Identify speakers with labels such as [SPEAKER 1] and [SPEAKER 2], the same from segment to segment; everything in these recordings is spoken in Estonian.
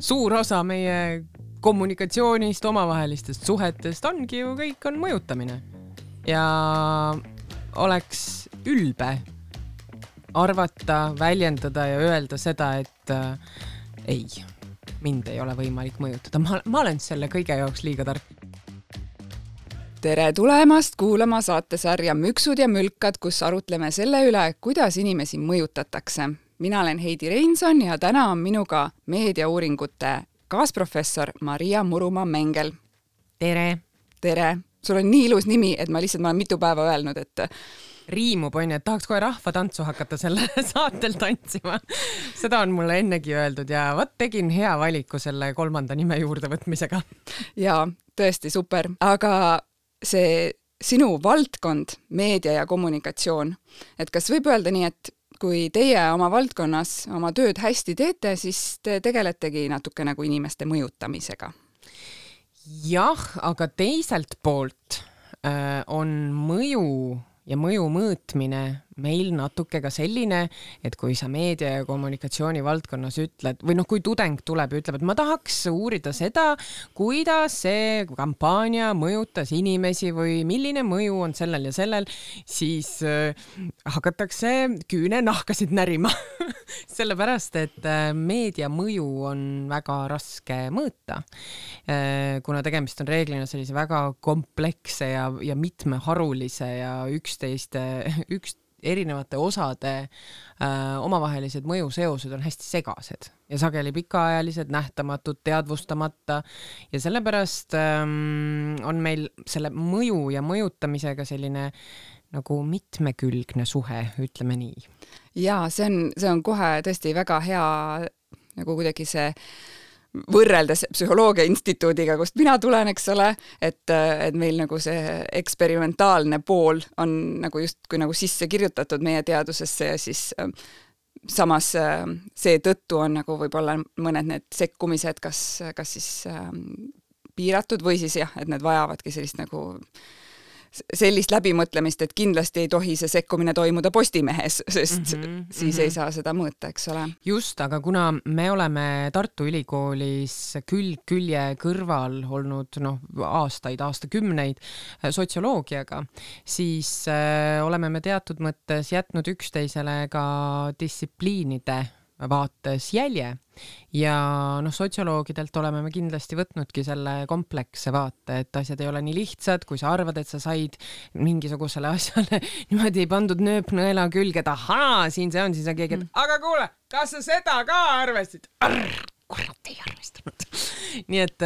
[SPEAKER 1] suur osa meie kommunikatsioonist, omavahelistest suhetest ongi ju, kõik on mõjutamine. ja oleks ülbe arvata, väljendada ja öelda seda, et äh, ei, mind ei ole võimalik mõjutada, ma, ma olen selle kõige jaoks liiga tark
[SPEAKER 2] tere tulemast kuulama saatesarja Müksud ja mülkad, kus arutleme selle üle, kuidas inimesi mõjutatakse. Mina olen Heidi Reinson ja täna on minuga meediauuringute kaasprofessor Maria Murumaa-Mengel.
[SPEAKER 1] tere!
[SPEAKER 2] tere! sul on nii ilus nimi, et ma lihtsalt, ma olen mitu päeva öelnud, et
[SPEAKER 1] riimub, onju, et tahaks kohe rahvatantsu hakata selle saatel tantsima. seda on mulle ennegi öeldud ja vot tegin hea valiku selle kolmanda nime juurde võtmisega.
[SPEAKER 2] jaa, tõesti super, aga see sinu valdkond, meedia ja kommunikatsioon, et kas võib öelda nii, et kui teie oma valdkonnas oma tööd hästi teete, siis te tegeletegi natuke nagu inimeste mõjutamisega?
[SPEAKER 1] jah, aga teiselt poolt äh, on mõju ja mõju mõõtmine meil natuke ka selline, et kui sa meedia ja kommunikatsiooni valdkonnas ütled või noh, kui tudeng tuleb ja ütleb, et ma tahaks uurida seda, kuidas see kampaania mõjutas inimesi või milline mõju on sellel ja sellel, siis äh, hakatakse küünenahkasid närima sellepärast, et äh, meedia mõju on väga raske mõõta äh,. kuna tegemist on reeglina sellise väga kompleksse ja, ja mitmeharulise ja üksteist, üks erinevate osade äh, omavahelised mõjuseosed on hästi segased ja sageli pikaajalised, nähtamatud, teadvustamata ja sellepärast ähm, on meil selle mõju ja mõjutamisega selline nagu mitmekülgne suhe, ütleme nii.
[SPEAKER 2] ja see on, see on kohe tõesti väga hea nagu kuidagi see võrreldes Psühholoogia Instituudiga, kust mina tulen, eks ole, et, et meil nagu see eksperimentaalne pool on nagu justkui nagu sisse kirjutatud meie teadusesse ja siis äh, samas äh, seetõttu on nagu võib-olla mõned need sekkumised kas, kas siis äh, piiratud või siis jah, et need vajavadki sellist nagu äh, sellist läbimõtlemist, et kindlasti ei tohi see sekkumine toimuda Postimehes, sest mm -hmm, siis mm -hmm. ei saa seda mõõta, eks ole.
[SPEAKER 1] just, aga kuna me oleme Tartu Ülikoolis külg külje kõrval olnud noh, aastaid, aastakümneid äh, sotsioloogiaga, siis äh, oleme me teatud mõttes jätnud üksteisele ka distsipliinide vaates jälje ja noh, sotsioloogidelt oleme me kindlasti võtnudki selle kompleksse vaate, et asjad ei ole nii lihtsad, kui sa arvad, et sa said mingisugusele asjale niimoodi pandud nööp nõela külge, et ahaa, siin see on, siis on keegi, et mm. aga kuule, kas sa seda ka arvasid? Kurat ei arvestanud. Nii et,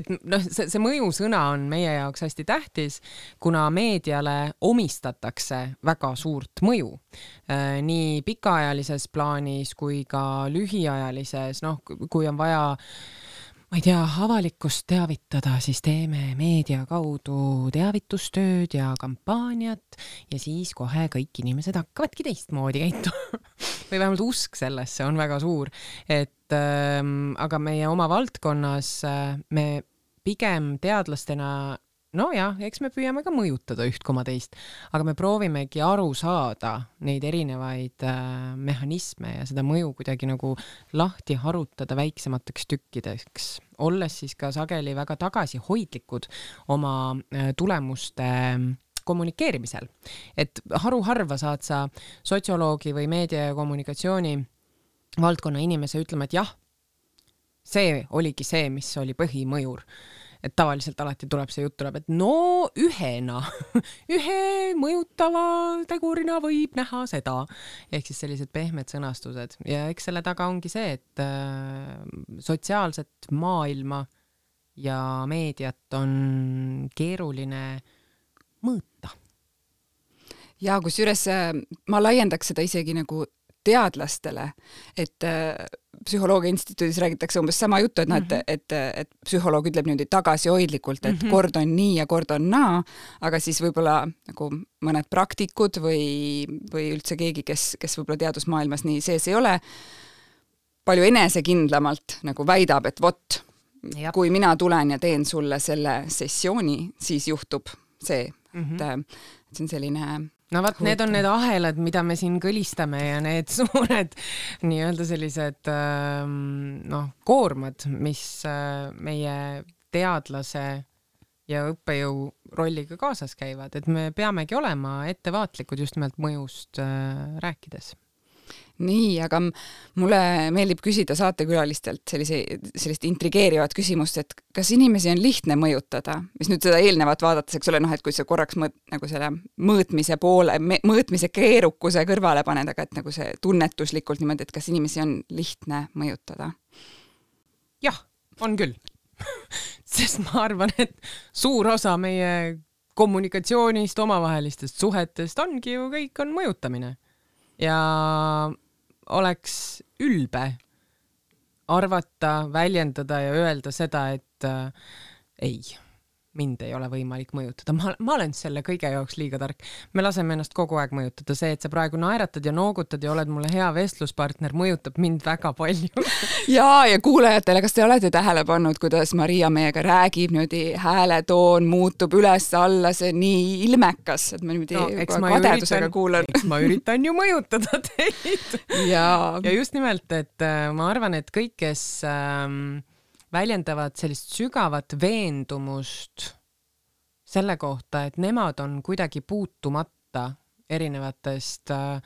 [SPEAKER 1] et noh, see, see mõjusõna on meie jaoks hästi tähtis, kuna meediale omistatakse väga suurt mõju äh, nii pikaajalises plaanis kui ka lühiajalises, noh, kui on vaja ma ei tea, avalikkust teavitada, siis teeme meedia kaudu teavitustööd ja kampaaniat ja siis kohe kõik inimesed hakkavadki teistmoodi käituma. Või vähemalt usk sellesse on väga suur, et ähm, aga meie oma valdkonnas äh, me pigem teadlastena nojah, eks me püüame ka mõjutada üht koma teist, aga me proovimegi aru saada neid erinevaid äh, mehhanisme ja seda mõju kuidagi nagu lahti harutada väiksemateks tükkideks, olles siis ka sageli väga tagasihoidlikud oma äh, tulemuste äh, kommunikeerimisel. et haruharva saad sa sotsioloogi või meedia ja kommunikatsiooni valdkonna inimese ütlema, et jah, see oligi see, mis oli põhimõjur et tavaliselt alati tuleb see jutt tuleb, et no ühena ühe mõjutava tegurina võib näha seda. ehk siis sellised pehmed sõnastused ja eks selle taga ongi see, et äh, sotsiaalset maailma ja meediat on keeruline mõõta
[SPEAKER 2] ja kusjuures äh, ma laiendaks seda isegi nagu teadlastele, et äh, Psühholoogia Instituudis räägitakse umbes sama juttu, et noh, et, mhm. et, et psühholoog ütleb niimoodi tagasihoidlikult, et mm -hmm. kord on nii ja kord on naa, aga siis võib-olla nagu mõned praktikud või, või üldse keegi, kes, kes võib-olla teadusmaailmas nii sees ei ole, palju enesekindlamalt nagu väidab, et vot, kui mina tulen ja teen sulle selle sessiooni, siis juhtub see mm, -hmm. et, et see on selline
[SPEAKER 1] no vot, need on need ahelad, mida me siin kõlistame ja need suured nii-öelda sellised ähm, noh, koormad, mis äh, meie teadlase ja õppejõu rolliga kaasas käivad, et me peamegi olema ettevaatlikud just nimelt mõjust äh, rääkides
[SPEAKER 2] nii, aga mulle meeldib küsida saatekülalistelt sellise, sellist intrigeerivat küsimust, et kas inimesi on lihtne mõjutada, mis nüüd seda eelnevat vaadates, eks ole, noh, et kui sa korraks mõõt-, nagu selle mõõtmise poole, mõõtmise keerukuse kõrvale paned, aga et nagu see tunnetuslikult niimoodi, et kas inimesi on lihtne mõjutada?
[SPEAKER 1] jah, on küll. Sest ma arvan, et suur osa meie kommunikatsioonist, omavahelistest suhetest ongi ju kõik on mõjutamine. Ja oleks ülbe arvata, väljendada ja öelda seda, et äh, ei mind ei ole võimalik mõjutada, ma, ma olen selle kõige jaoks liiga tark. me laseme ennast kogu aeg mõjutada, see, et sa praegu naeratad ja noogutad ja oled mulle hea vestluspartner, mõjutab mind väga palju
[SPEAKER 2] ja, ja kuulajatele, kas te olete tähele pannud, kuidas Maria meiega räägib, niimoodi hääletoon muutub üles-alla, see on nii ilmekas, et ma niimoodi no, kadedusega kuulan.
[SPEAKER 1] eks ma üritan ju mõjutada teid ja. ja just nimelt, et äh, ma arvan, et kõik, kes ähm, väljendavad sellist sügavat veendumust selle kohta, et nemad on kuidagi puutumata erinevatest, äh,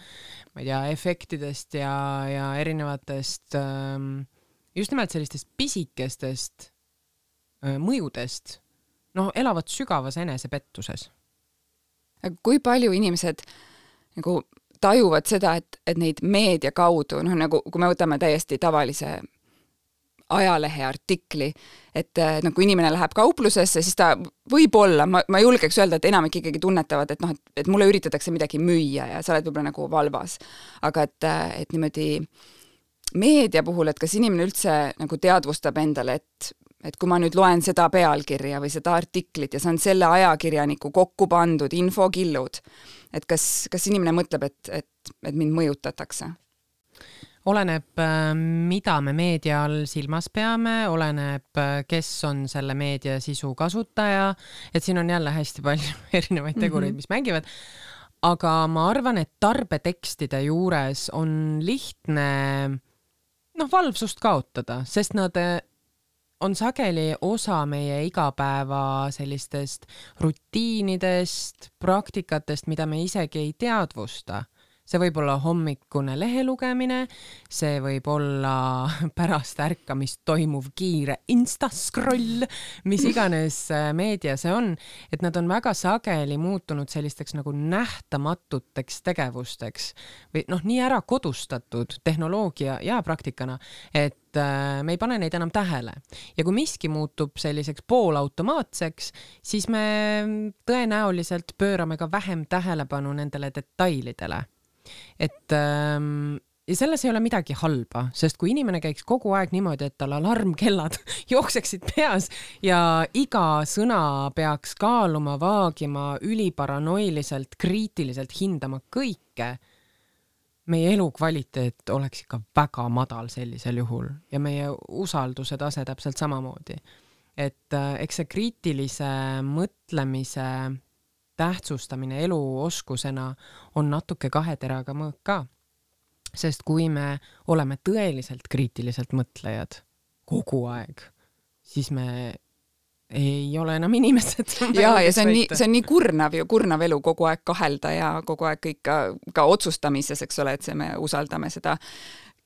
[SPEAKER 1] ma ei tea, efektidest ja, ja erinevatest ähm, just nimelt sellistest pisikestest äh, mõjudest, noh, elavad sügavas enesepettuses.
[SPEAKER 2] kui palju inimesed nagu tajuvad seda, et, et neid meedia kaudu, noh nagu kui me võtame täiesti tavalise ajalehe artikli, et noh, kui inimene läheb kauplusesse, siis ta võib-olla, ma, ma julgeks öelda, et enamik ikkagi tunnetavad, et noh, et, et mulle üritatakse midagi müüa ja sa oled võib-olla nagu valvas. aga et, et niimoodi meedia puhul, et kas inimene üldse nagu teadvustab endale, et et kui ma nüüd loen seda pealkirja või seda artiklit ja see on selle ajakirjaniku kokku pandud infokillud, et kas, kas inimene mõtleb, et, et, et mind mõjutatakse?
[SPEAKER 1] Oleneb, äh, mida me meedia all silmas peame, oleneb, äh, kes on selle meedia sisu kasutaja, et siin on jälle hästi palju erinevaid tegureid, mhm. mis mängivad. aga ma arvan, et tarbetekstide juures on lihtne noh, valvsust kaotada, sest nad äh, on sageli osa meie igapäeva sellistest rutiinidest, praktikatest, mida me isegi ei teadvusta see võib olla hommikune lehe lugemine, see võib olla pärast ärkamist toimuv kiire instascroll, mis iganes äh, meedia see on, et nad on väga sageli muutunud sellisteks nagu nähtamatuteks tegevusteks või noh, nii ära kodustatud tehnoloogia ja praktikana, et äh, me ei pane neid enam tähele. Ja kui miski muutub selliseks poolautomaatseks, siis me tõenäoliselt pöörame ka vähem tähelepanu nendele detailidele et ähm, ja selles ei ole midagi halba, sest kui inimene käiks kogu aeg niimoodi, et tal alarmkellad jookseksid peas ja iga sõna peaks kaaluma, vaagima, üliparanoiliselt, kriitiliselt hindama kõike, meie elukvaliteet oleks ikka väga madal sellisel juhul ja meie usalduse tase täpselt samamoodi. et äh, eks see kriitilise mõtlemise tähtsustamine eluoskusena on natuke kahe teraga mõõk ka. sest kui me oleme tõeliselt kriitiliselt mõtlejad kogu aeg, siis me ei ole enam inimesed.
[SPEAKER 2] ja, ja see on nii, see on nii kurnav ju, kurnav elu kogu aeg kahelda ja kogu aeg kõik ka, ka otsustamises, eks ole, et see, me usaldame seda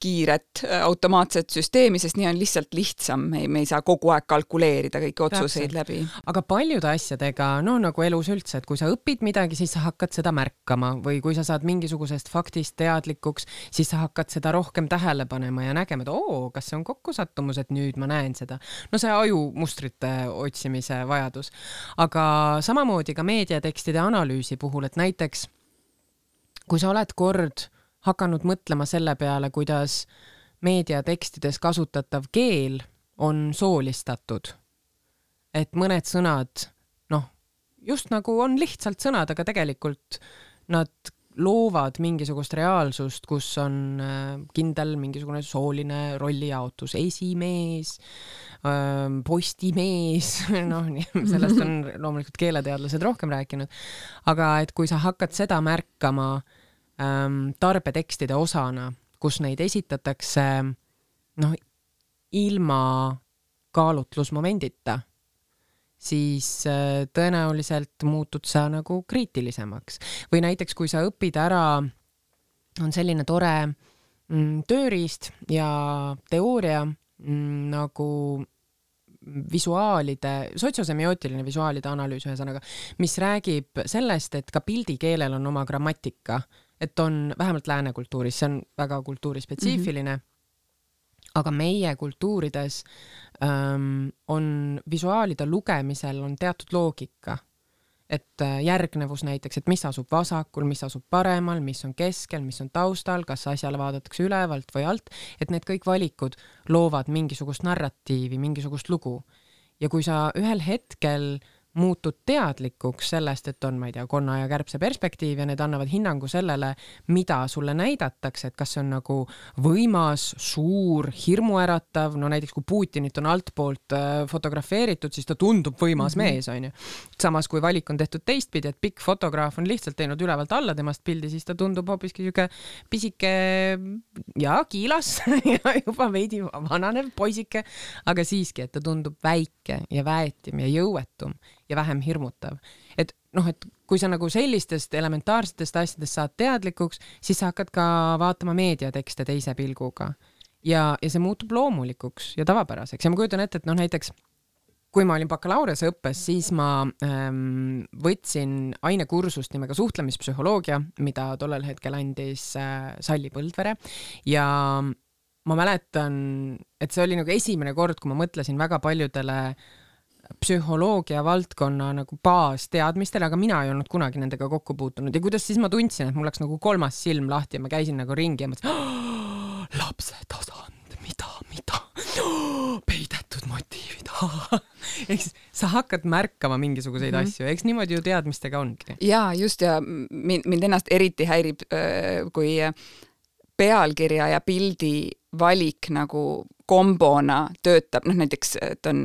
[SPEAKER 2] kiiret äh, automaatset süsteemi, sest nii on lihtsalt lihtsam, me ei, me ei saa kogu aeg kalkuleerida kõiki otsuseid Täpselt. läbi.
[SPEAKER 1] aga paljude asjadega, no nagu elus üldse, et kui sa õpid midagi, siis sa hakkad seda märkama või kui sa saad mingisugusest faktist teadlikuks, siis sa hakkad seda rohkem tähele panema ja nägema, et oo, kas see on kokkusattumus, et nüüd ma näen seda. no see ajumustrite otsimise vajadus. aga samamoodi ka meediatekstide analüüsi puhul, et näiteks kui sa oled kord hakanud mõtlema selle peale, kuidas meediatekstides kasutatav keel on soolistatud. et mõned sõnad, noh, just nagu on lihtsalt sõnad, aga tegelikult nad loovad mingisugust reaalsust, kus on äh, kindel mingisugune sooline rollijaotus, esimees, ähm, postimees, noh, sellest on loomulikult keeleteadlased rohkem rääkinud, aga et kui sa hakkad seda märkama ähm, tarbetekstide osana, kus neid esitatakse noh, ilma kaalutlusmomendita siis äh, tõenäoliselt muutud sa nagu kriitilisemaks. või näiteks, kui sa õpid ära, on selline tore mm, tööriist ja teooria mm, nagu visuaalide, sotsiosemiotiline visuaalide analüüs ühesõnaga, mis räägib sellest, et ka pildikeelel on oma grammatika, et on vähemalt lääne kultuuris, see on väga kultuurispetsiifiline mm. -hmm aga meie kultuurides ähm, on visuaalide lugemisel on teatud loogika, et äh, järgnevus näiteks, et mis asub vasakul, mis asub paremal, mis on keskel, mis on taustal, kas asjale vaadatakse ülevalt või alt, et need kõik valikud loovad mingisugust narratiivi, mingisugust lugu. ja kui sa ühel hetkel äh, muutud teadlikuks sellest, et on, ma ei tea, konna ja kärbse perspektiiv ja need annavad hinnangu sellele, mida sulle näidatakse, et kas see on nagu võimas, suur, hirmuäratav, no näiteks kui Putinit on altpoolt äh, fotografeeritud, siis ta tundub võimas mm -hmm. mees, onju. samas kui valik on tehtud teistpidi, et pikk fotograaf on lihtsalt teinud ülevalt alla temast pildi, siis ta tundub hoopiski siuke pisike ja kiilas ja juba veidi vananev poisike, aga siiski, et ta tundub väike ja väetim ja jõuetum ja vähem hirmutav. et noh, et kui sa nagu sellistest elementaarsetest asjadest saad teadlikuks, siis sa hakkad ka vaatama meediatekste teise pilguga. Ja, ja see muutub loomulikuks ja tavapäraseks. Ja ma kujutan ette, et noh, näiteks kui ma olin bakalaureuseõppes, siis ma ähm, võtsin ainekursust nimega suhtlemispsühholoogia, mida tollel hetkel andis äh, Salli Põldvere. Ja ma mäletan, et see oli nagu esimene kord, kui ma mõtlesin väga paljudele äh, psühholoogia valdkonna nagu baasteadmistele, aga mina ei olnud kunagi nendega kokku puutunud ja kuidas siis ma tundsin, et mul läks nagu kolmas silm lahti ja ma käisin nagu ringi ja mõtlesin oh,, lapse tasand, mida, mida oh,, peidetud motiivid ehk siis sa hakkad märkama mingisuguseid mm -hmm. asju, eks niimoodi ju teadmistega ongi.
[SPEAKER 2] ja just ja mind, mind ennast eriti häirib, kui pealkirja ja pildi valik nagu kombona töötab, noh näiteks, et on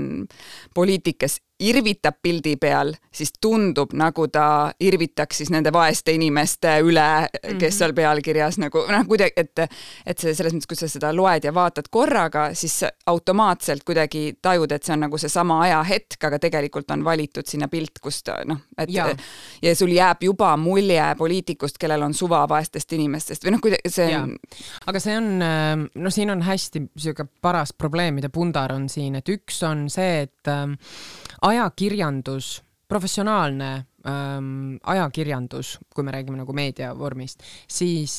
[SPEAKER 2] poliitikas irvitab pildi peal, siis tundub, nagu ta irvitaks siis nende vaeste inimeste üle, kes mm -hmm. seal pealkirjas nagu noh, kuidagi, et et see selles mõttes, kui sa seda loed ja vaatad korraga, siis automaatselt kuidagi tajud, et see on nagu seesama ajahetk, aga tegelikult on valitud sinna pilt, kust noh, et ja. ja sul jääb juba mulje poliitikust, kellel on suva vaestest inimestest või noh, kuidagi see on...
[SPEAKER 1] aga see on, no siin on hästi niisugune paras probleemide pundar on siin, et üks on see, et ähm, ajakirjandus, professionaalne ähm, ajakirjandus, kui me räägime nagu meediavormist, siis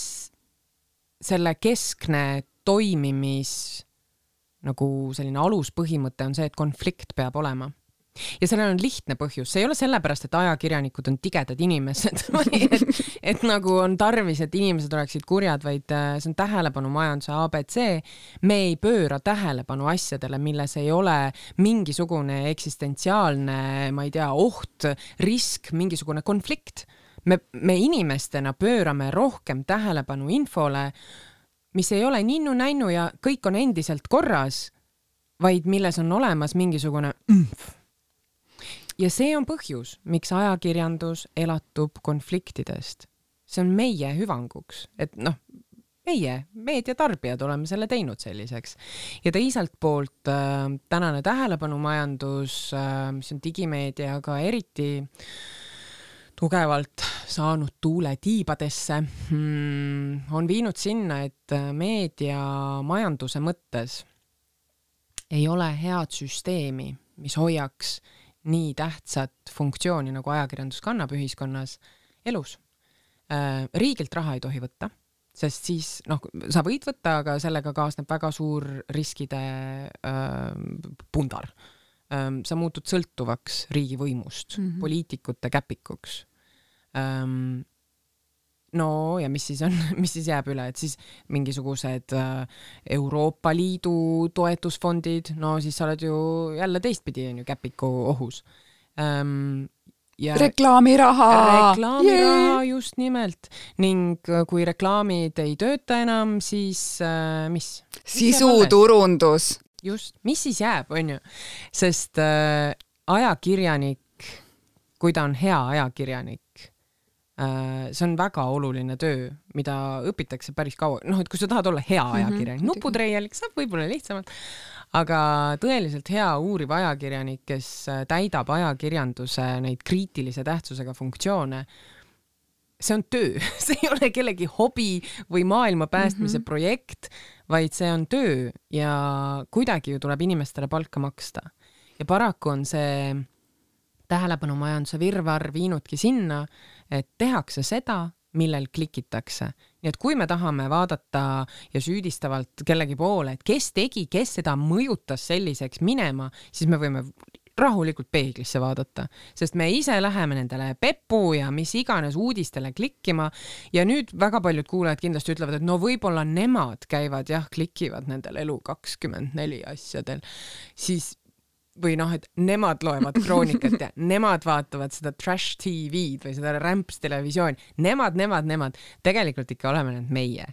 [SPEAKER 1] selle keskne toimimis nagu selline aluspõhimõte on see, et konflikt peab olema ja sellel on lihtne põhjus, see ei ole sellepärast, et ajakirjanikud on tigedad inimesed või et, et nagu on tarvis, et inimesed oleksid kurjad, vaid äh, see on tähelepanumajanduse abc. me ei pööra tähelepanu asjadele, milles ei ole mingisugune eksistentsiaalne, ma ei tea, oht, risk, mingisugune konflikt. me, me inimestena pöörame rohkem tähelepanu infole, mis ei ole ninnu-nännu ja kõik on endiselt korras, vaid milles on olemas mingisugune mm, ja see on põhjus, miks ajakirjandus elatub konfliktidest. see on meie hüvanguks, et noh, meie, meediatarbijad, oleme selle teinud selliseks. ja teiselt poolt äh, tänane tähelepanumajandus äh,, mis on digimeediaga eriti tugevalt saanud tuule tiibadesse hmm,, on viinud sinna, et äh, meediamajanduse mõttes ei ole head süsteemi, mis hoiaks nii tähtsat funktsiooni, nagu ajakirjandus kannab ühiskonnas, elus. Äh, riigilt raha ei tohi võtta, sest siis noh, sa võid võtta, aga sellega kaasneb väga suur riskide äh, pundar ähm,. sa muutud sõltuvaks riigivõimust mm, -hmm. poliitikute käpikuks ähm, no ja mis siis on, mis siis jääb üle, et siis mingisugused äh, Euroopa Liidu toetusfondid, no siis sa oled ju jälle teistpidi onju käpiku ohus ähm,. ja
[SPEAKER 2] reklaamiraha.
[SPEAKER 1] reklaamiraha just nimelt ning äh, kui reklaamid ei tööta enam, siis äh, mis?
[SPEAKER 2] sisuturundus.
[SPEAKER 1] just, mis siis jääb, onju, sest äh, ajakirjanik, kui ta on hea ajakirjanik see on väga oluline töö, mida õpitakse päris kaua, noh, et kui sa tahad olla hea mhm, ajakirjanik mm -hmm., nuputreielik saab võib-olla lihtsamalt, aga tõeliselt hea uuriv ajakirjanik, kes äh, täidab ajakirjanduse neid kriitilise tähtsusega funktsioone, see on töö, see ei ole kellegi hobi või maailma päästmise mm -hmm. projekt, vaid see on töö ja kuidagi ju tuleb inimestele palka maksta. ja paraku on see tähelepanumajanduse virvarr viinudki sinna, et tehakse seda, millel klikitakse. nii et kui me tahame vaadata ja süüdistavalt kellegi poole, et kes tegi, kes seda mõjutas selliseks minema, siis me võime rahulikult peeglisse vaadata, sest me ise läheme nendele Pepu ja mis iganes uudistele klikkima ja nüüd väga paljud kuulajad kindlasti ütlevad, et no võib-olla nemad käivad jah, klikivad nendel Elu24 asjadel, siis või noh, et nemad loevad kroonikat ja nemad vaatavad seda trash TV-d või seda rämps televisiooni, nemad, nemad, nemad, tegelikult ikka oleme need meie.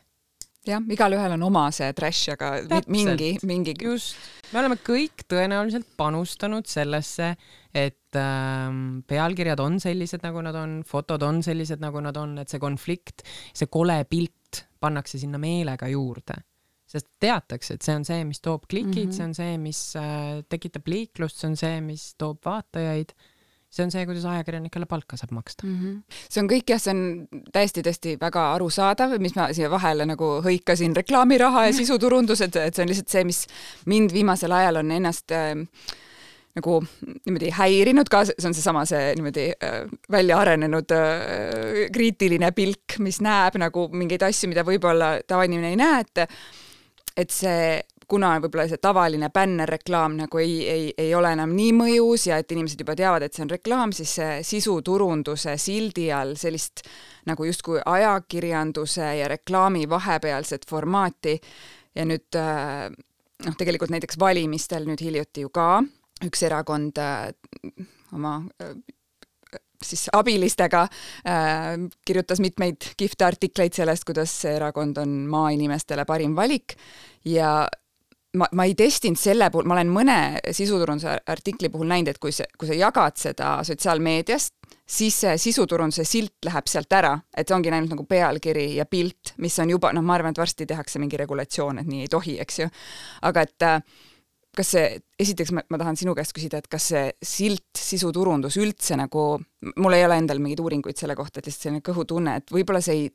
[SPEAKER 2] jah, igalühel on oma see trash, aga Täpselt. mingi, mingi.
[SPEAKER 1] just, me oleme kõik tõenäoliselt panustanud sellesse, et ähm, pealkirjad on sellised, nagu nad on, fotod on sellised, nagu nad on, et see konflikt, see kole pilt pannakse sinna meelega juurde sest teatakse, et see on see, mis toob klikid mm, -hmm. see on see, mis äh, tekitab liiklust, see on see, mis toob vaatajaid see on see, kuidas ajakirjanikele palka saab maksta mm.
[SPEAKER 2] -hmm. see on kõik jah, see on täiesti tõesti väga arusaadav, mis ma siia vahele nagu hõikasin, reklaamiraha ja sisuturundus, et, et see on lihtsalt see, mis mind viimasel ajal on ennast äh, nagu niimoodi häirinud ka, see on seesama see niimoodi äh, välja arenenud äh, kriitiline pilk, mis näeb nagu mingeid asju, mida võib-olla tavainimene ei näe, et et see, kuna võib-olla see tavaline bännerreklaam nagu ei, ei, ei ole enam nii mõjus ja et inimesed juba teavad, et see on reklaam, siis sisuturunduse sildi all sellist nagu justkui ajakirjanduse ja reklaami vahepealset formaati. Ja nüüd äh, noh, tegelikult näiteks valimistel nüüd hiljuti ju ka üks erakond äh, oma äh, siis abilistega äh, kirjutas mitmeid kihvte artikleid sellest, kuidas see erakond on maainimestele parim valik ja ma, ma ei testinud selle puhul, ma olen mõne sisuturunduse artikli puhul näinud, et kui sa, kui sa jagad seda sotsiaalmeediast, siis see sisuturunduse silt läheb sealt ära, et ongi ainult nagu pealkiri ja pilt, mis on juba, noh, ma arvan, et varsti tehakse mingi regulatsioon, et nii ei tohi, eks ju. aga et äh, kas see, esiteks ma, ma tahan sinu käest küsida, et kas see silt, sisuturundus üldse nagu, mul ei ole endal mingeid uuringuid selle kohta, et lihtsalt selline kõhutunne, et võib-olla see ei,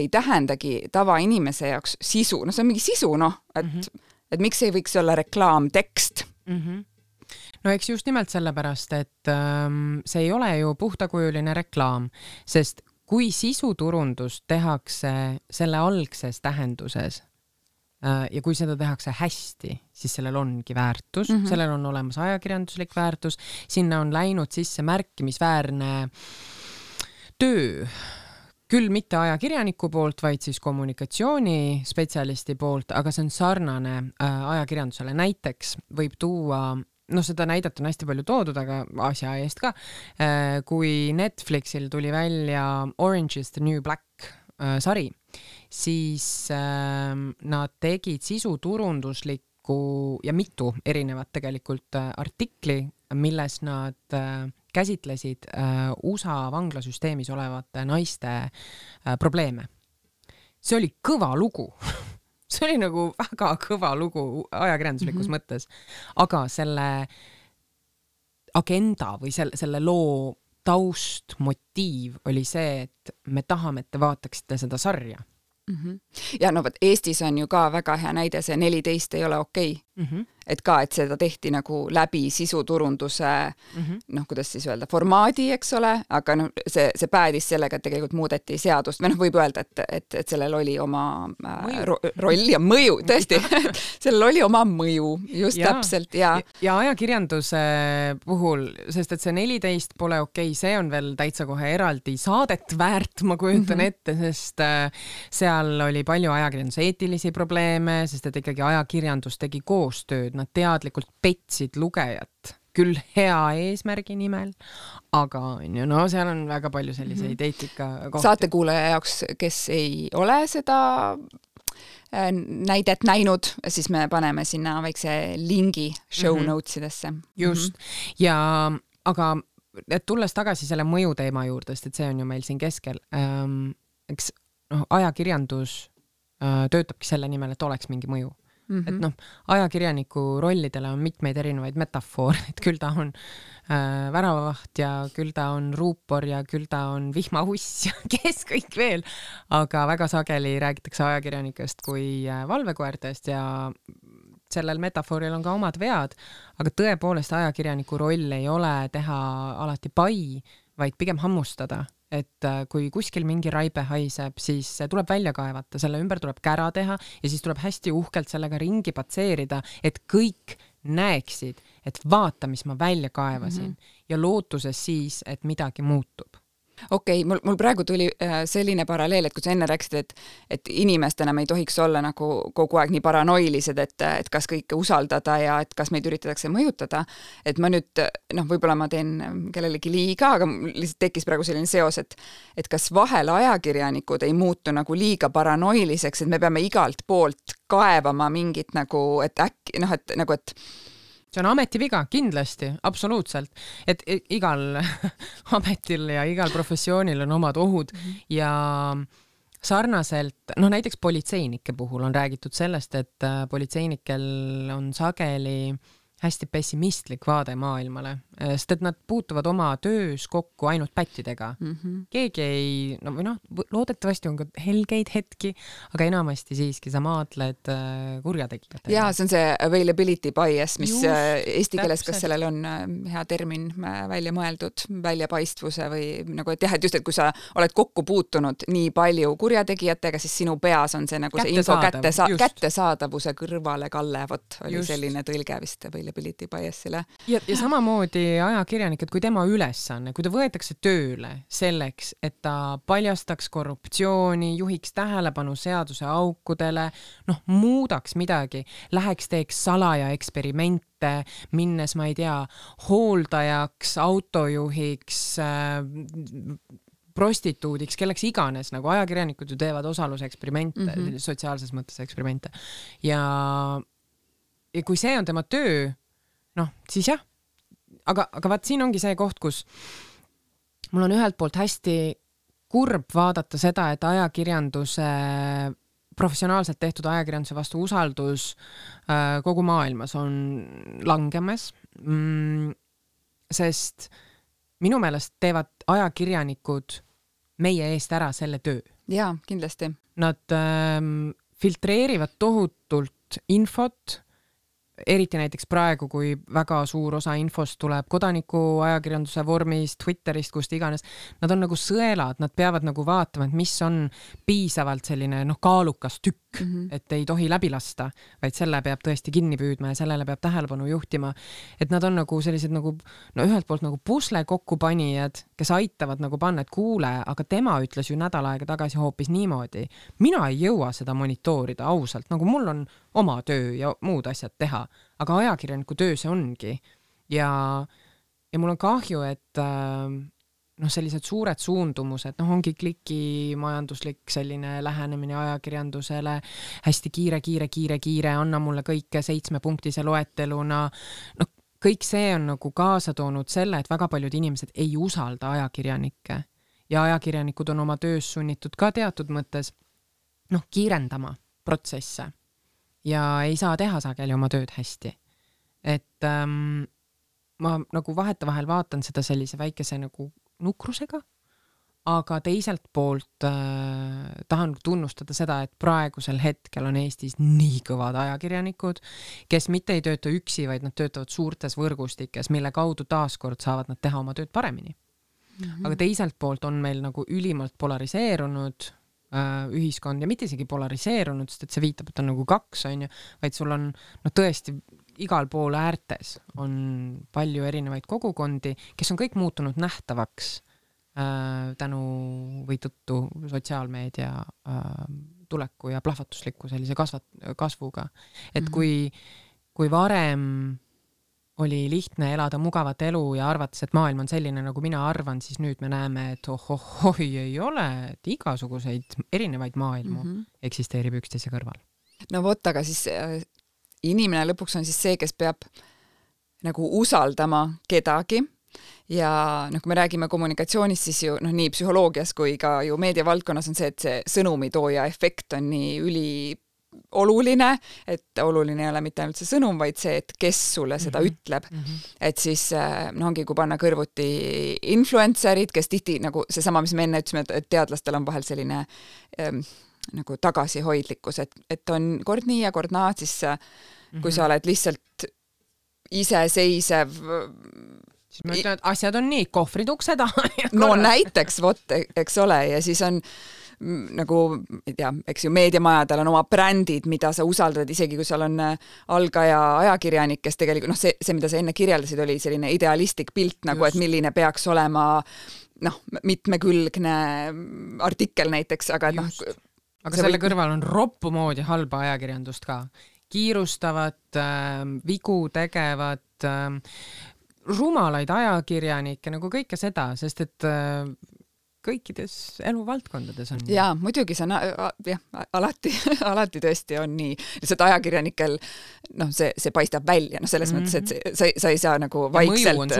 [SPEAKER 2] ei tähendagi tavainimese jaoks sisu, no see on mingi sisu, noh, et mm, -hmm. et miks ei võiks olla reklaamtekst mm? -hmm
[SPEAKER 1] no eks just nimelt sellepärast, et ähm, see ei ole ju puhtakujuline reklaam, sest kui sisuturundust tehakse selle algses tähenduses, Äh, ja kui seda tehakse hästi, siis sellel ongi väärtus mm, -hmm. sellel on olemas ajakirjanduslik väärtus, sinna on läinud sisse märkimisväärne töö, küll mitte ajakirjaniku poolt, vaid siis kommunikatsioonispetsialisti poolt, aga see on sarnane äh, ajakirjandusele, näiteks võib tuua noh, seda näidet on hästi palju toodud, aga asja eest ka äh,. kui Netflixil tuli välja Orange is the new black äh, sari siis äh, nad tegid sisuturunduslikku ja mitu erinevat tegelikult äh, artikli, milles nad äh, käsitlesid äh, USA vanglasüsteemis olevate naiste äh, probleeme. see oli kõva lugu see oli nagu väga kõva lugu ajakirjanduslikus mm -hmm. mõttes, aga selle agenda või selle, selle loo taust, motiiv oli see, et me tahame, et te vaataksite seda sarja
[SPEAKER 2] mm. -hmm. ja no vot, Eestis on ju ka väga hea näide, see neliteist ei ole okei okay. Mm. -hmm et ka, et seda tehti nagu läbi sisuturunduse mm -hmm. noh, kuidas siis öelda, formaadi, eks ole, aga noh, see, see päädis sellega, et tegelikult muudeti seadust või noh, võib öelda, et, et, et sellel oli oma äh, ro roll ja mõju, tõesti sellel oli oma mõju, just ja, täpselt ja.
[SPEAKER 1] ja ajakirjanduse puhul, sest et see neliteist pole okei okay,, see on veel täitsa kohe eraldi saadet väärt, ma kujutan mm -hmm. ette, sest äh, seal oli palju ajakirjanduse eetilisi probleeme, sest et ikkagi ajakirjandus tegi koostööd, nad teadlikult petsid lugejat küll hea eesmärgi nimel, aga on ju, no seal on väga palju selliseid mm -hmm. eetikakohti.
[SPEAKER 2] saatekuulaja jaoks, kes ei ole seda äh, näidet näinud, siis me paneme sinna väikse lingi show mm -hmm. notes idesse.
[SPEAKER 1] just mm, -hmm. ja aga et tulles tagasi selle mõju teema juurde, sest et see on ju meil siin keskel ähm,, eks noh, ajakirjandus äh, töötabki selle nimel, et oleks mingi mõju mm. -hmm. et noh, ajakirjaniku rollidele on mitmeid erinevaid metafoore, et küll ta on äh, väravavaht ja küll ta on ruupor ja küll ta on vihmauss ja kes kõik veel, aga väga sageli räägitakse ajakirjanikest kui äh, valvekoertest ja sellel metafooril on ka omad vead, aga tõepoolest ajakirjaniku roll ei ole teha alati pai, vaid pigem hammustada et äh, kui kuskil mingi raibe haiseb, siis see tuleb välja kaevata, selle ümber tuleb kära teha ja siis tuleb hästi uhkelt sellega ringi patseerida, et kõik näeksid, et vaata, mis ma välja kaevasin mm -hmm. ja lootuses siis, et midagi muutub
[SPEAKER 2] okei okay,, mul, mul praegu tuli äh, selline paralleel, et kui sa enne rääkisid, et et inimestena me ei tohiks olla nagu kogu aeg nii paranoilised, et, et kas kõike usaldada ja et kas meid üritatakse mõjutada, et ma nüüd noh, võib-olla ma teen kellelegi liiga, aga lihtsalt tekkis praegu selline seos, et et kas vahel ajakirjanikud ei muutu nagu liiga paranoiliseks, et me peame igalt poolt kaevama mingit nagu, et äkki noh, et nagu, et
[SPEAKER 1] see on ametiviga, kindlasti, absoluutselt, et igal ametil ja igal professioonil on omad ohud -hmm. ja sarnaselt, noh näiteks politseinike puhul on räägitud sellest, et äh, politseinikel on sageli hästi pessimistlik vaade maailmale, sest et nad puutuvad oma töös kokku ainult pättidega mm. -hmm. keegi ei, no või noh, loodetavasti on ka helgeid hetki, aga enamasti siiski sa maadled äh, kurjategijatega.
[SPEAKER 2] jaa, see on see availability bias, mis Just, äh, eesti keeles, kas sellel on äh, hea termin välja mõeldud, väljapaistvuse või nagu, et jah, et just, et kui sa oled kokku puutunud nii palju kurjategijatega, siis sinu peas on see nagu see info kätte sa-, kättesaadavuse kõrvalekalle, vot oli just. selline tõlge vist availability bias'ile.
[SPEAKER 1] ja, ja samamoodi ajakirjanik, et kui tema ülesanne, kui ta võetakse tööle selleks, et ta paljastaks korruptsiooni, juhiks tähelepanu seaduse aukudele, noh, muudaks midagi, läheks teeks salaja eksperimente, minnes, ma ei tea, hooldajaks, autojuhiks äh,, prostituudiks, kelleks iganes, nagu ajakirjanikud ju teevad osaluseksperimente mm, -hmm. sotsiaalses mõttes eksperimente ja ja kui see on tema töö, noh, siis jah. Aga, aga vaat siin ongi see koht, kus mul on ühelt poolt hästi kurb vaadata seda, et ajakirjanduse, professionaalselt tehtud ajakirjanduse vastu usaldus äh, kogu maailmas on langemas mm,. sest minu meelest teevad ajakirjanikud meie eest ära selle töö.
[SPEAKER 2] jaa, kindlasti.
[SPEAKER 1] Nad ähm, filtreerivad tohutult infot eriti näiteks praegu, kui väga suur osa infost tuleb kodanikuajakirjanduse vormis, Twitterist, kust iganes, nad on nagu sõelad, nad peavad nagu vaatama, et mis on piisavalt selline noh, kaalukas tükk mm, -hmm. et ei tohi läbi lasta, vaid selle peab tõesti kinni püüdma ja sellele peab tähelepanu juhtima. et nad on nagu sellised nagu no ühelt poolt nagu pusle kokkupanijad, kes aitavad nagu panna, et kuule, aga tema ütles ju nädal aega tagasi hoopis niimoodi. mina ei jõua seda monitoorida ausalt, nagu mul on oma töö ja muud asjad teha, aga ajakirjaniku töö see ongi. ja, ja mul on kahju, et äh, noh, sellised suured suundumused, noh, ongi klikimajanduslik selline lähenemine ajakirjandusele, hästi kiire, kiire, kiire, kiire, anna mulle kõike seitsmepunktise loeteluna, noh, kõik see on nagu kaasa toonud selle, et väga paljud inimesed ei usalda ajakirjanikke. Ja ajakirjanikud on oma töös sunnitud ka teatud mõttes noh, kiirendama protsesse ja ei saa teha sageli oma tööd hästi. et ähm, ma nagu vahetevahel vaatan seda sellise väikese nagu nukrusega, aga teiselt poolt äh, tahan tunnustada seda, et praegusel hetkel on Eestis nii kõvad ajakirjanikud, kes mitte ei tööta üksi, vaid nad töötavad suurtes võrgustikes, mille kaudu taaskord saavad nad teha oma tööd paremini mm. -hmm. aga teiselt poolt on meil nagu ülimalt polariseerunud ühiskond ja mitte isegi polariseerunud, sest et see viitab, et on nagu kaks, onju, vaid sul on noh, tõesti igal pool äärtes on palju erinevaid kogukondi, kes on kõik muutunud nähtavaks äh, tänu või tõttu sotsiaalmeedia äh, tuleku ja plahvatusliku sellise kasvat-, kasvuga. et -hmm. kui, kui varem oli lihtne elada mugavat elu ja arvates, et maailm on selline, nagu mina arvan, siis nüüd me näeme, et ohohoi ei ole, et igasuguseid erinevaid maailmu mm -hmm. eksisteerib üksteise kõrval.
[SPEAKER 2] no vot, aga siis äh, inimene lõpuks on siis see, kes peab nagu usaldama kedagi ja noh, kui me räägime kommunikatsioonist, siis ju noh, nii psühholoogias kui ka ju meediavaldkonnas on see, et see sõnumitooja efekt on nii üli oluline, et oluline ei ole mitte ainult see sõnum, vaid see, et kes sulle seda mm -hmm. ütleb mm. -hmm. et siis noh, ongi, kui panna kõrvuti influencer'id, kes tihti nagu seesama, mis me enne ütlesime, et teadlastel on vahel selline ähm, nagu tagasihoidlikkus, et, et on kord nii ja kord naa, siis mm -hmm. kui sa oled lihtsalt iseseisev
[SPEAKER 1] siis ma ütlen, et asjad on nii, kohvrid ukse taha
[SPEAKER 2] no näiteks, vot, eks ole, ja siis on nagu ma ei tea, eks ju, meediamajadel on oma brändid, mida sa usaldad, isegi kui seal on äh, algaja ajakirjanik, kes tegelikult noh, see, see, mida sa enne kirjeldasid, oli selline idealistlik pilt nagu, et milline peaks olema noh, mitmekülgne artikkel näiteks, aga et noh.
[SPEAKER 1] aga selle või... kõrval on roppu moodi halba ajakirjandust ka, kiirustavat äh,, vigu tegevat äh, rumalaid ajakirjanikke, nagu kõike seda, sest et äh, kõikides eluvaldkondades on.
[SPEAKER 2] jaa, muidugi see on jah, alati, alati tõesti on nii, lihtsalt ajakirjanikel noh, see, see paistab välja, noh, selles mm -hmm. mõttes, et see, sa, sa ei saa nagu vaikselt.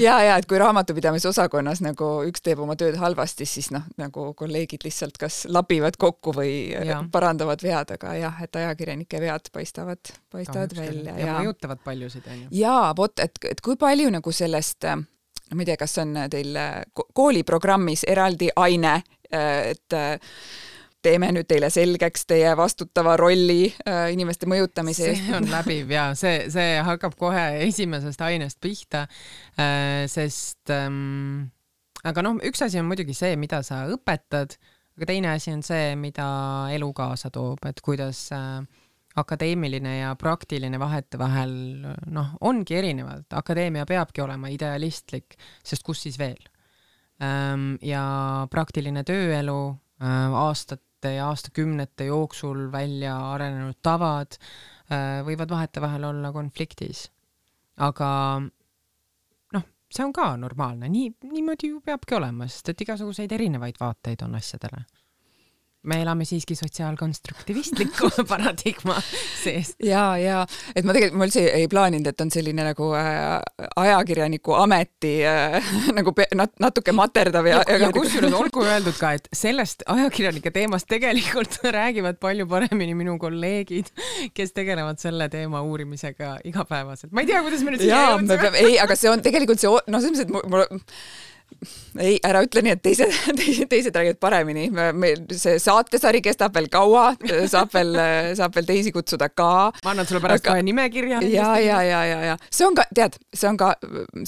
[SPEAKER 2] ja, ja et kui raamatupidamisosakonnas nagu üks teeb oma tööd halvasti, siis noh, nagu kolleegid lihtsalt kas labivad kokku või ja. parandavad vead, aga jah, et ajakirjanike vead paistavad, paistavad Kahjuks välja.
[SPEAKER 1] ja, ja mõjutavad paljusid, on ju.
[SPEAKER 2] jaa, vot, et, et kui palju nagu sellest äh, ma ei tea, kas on teil äh, kooliprogrammis eraldi aine, äh, et äh, teeme nüüd teile selgeks teie vastutava rolli äh, inimeste mõjutamise
[SPEAKER 1] eest. see on läbiv ja see, see hakkab kohe esimesest ainest pihta äh,, sest ähm, aga noh, üks asi on muidugi see, mida sa õpetad, aga teine asi on see, mida elu kaasa toob, et kuidas äh, akadeemiline ja praktiline vahetevahel noh, ongi erinevad, akadeemia peabki olema idealistlik, sest kus siis veel. Ehm, ja praktiline tööelu, ehm, aastate ja aastakümnete jooksul välja arenenud tavad ehm, võivad vahetevahel olla konfliktis. aga noh, see on ka normaalne, nii, niimoodi ju peabki olema, sest et igasuguseid erinevaid vaateid on asjadele me elame siiski sotsiaalkonstruktivistliku paradigma sees.
[SPEAKER 2] ja, ja et ma tegelikult, ma üldse ei, ei plaaninud, et on selline nagu äh, ajakirjaniku ameti äh, nagu nat, natuke materdav ja,
[SPEAKER 1] ja, ja kusjuures olgu öeldud ka, et sellest ajakirjanike teemast tegelikult räägivad palju paremini minu kolleegid, kes tegelevad selle teema uurimisega igapäevaselt. ma ei tea, kuidas me nüüd
[SPEAKER 2] siia jõudsime. ei, aga see on tegelikult see, noh, selles mõttes, et mul ei, ära ütle nii, et teised, teised, teised räägivad paremini. meil see saatesari kestab veel kaua, saab veel, saab veel teisi kutsuda ka.
[SPEAKER 1] ma annan sulle pärast kohe nimekirja.
[SPEAKER 2] ja, ja, ja, ja, ja see on ka, tead, see on ka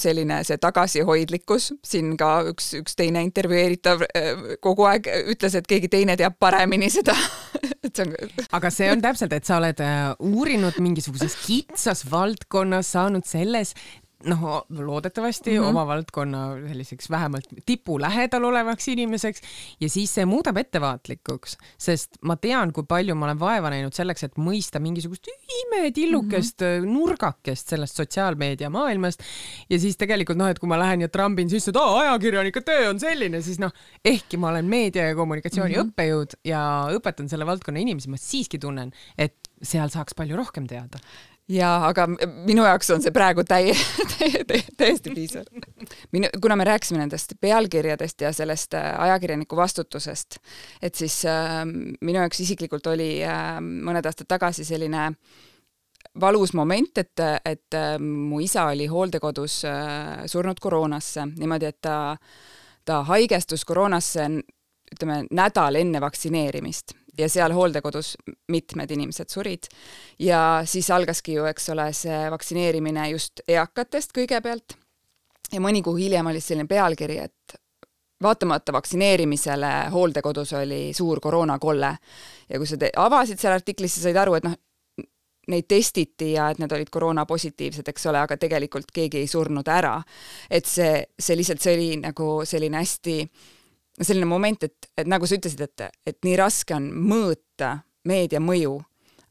[SPEAKER 2] selline see tagasihoidlikkus, siin ka üks, üks teine intervjueeritav eh, kogu aeg ütles, et keegi teine teab paremini seda
[SPEAKER 1] et see on. aga see on täpselt, et sa oled eh, uurinud mingisuguses kitsas valdkonnas, saanud selles noh, loodetavasti mm -hmm. oma valdkonna selliseks vähemalt tipu lähedal olevaks inimeseks ja siis see muudab ettevaatlikuks, sest ma tean, kui palju ma olen vaeva näinud selleks, et mõista mingisugust imetillukest mm -hmm. nurgakest sellest sotsiaalmeedia maailmast ja siis tegelikult noh, et kui ma lähen ja trambin sisse, et aa, ajakirjanike töö on selline, siis noh, ehkki ma olen meedia ja kommunikatsiooni mm -hmm. õppejõud ja õpetan selle valdkonna inimesi, ma siiski tunnen, et seal saaks palju rohkem teada
[SPEAKER 2] jaa, aga minu jaoks on see praegu täie, täie, täie, täiesti piisav. minu, kuna me rääkisime nendest pealkirjadest ja sellest äh, ajakirjaniku vastutusest, et siis äh, minu jaoks isiklikult oli äh, mõned aastad tagasi selline valus moment, et, et äh, mu isa oli hooldekodus äh, surnud koroonasse, niimoodi, et ta, ta haigestus koroonasse ütleme, nädal enne vaktsineerimist ja seal hooldekodus mitmed inimesed surid. ja siis algaski ju, eks ole, see vaktsineerimine just eakatest kõigepealt ja mõni kuu hiljem oli selline pealkiri, et vaatamata vaktsineerimisele hooldekodus oli suur koroonakolle ja kui sa avasid selle artikli, siis said aru, et noh, neid testiti ja et need olid koroonapositiivsed, eks ole, aga tegelikult keegi ei surnud ära. et see, see lihtsalt, see oli nagu selline hästi äh, selline moment, et, et nagu sa ütlesid, et, et nii raske on mõõta meedia mõju,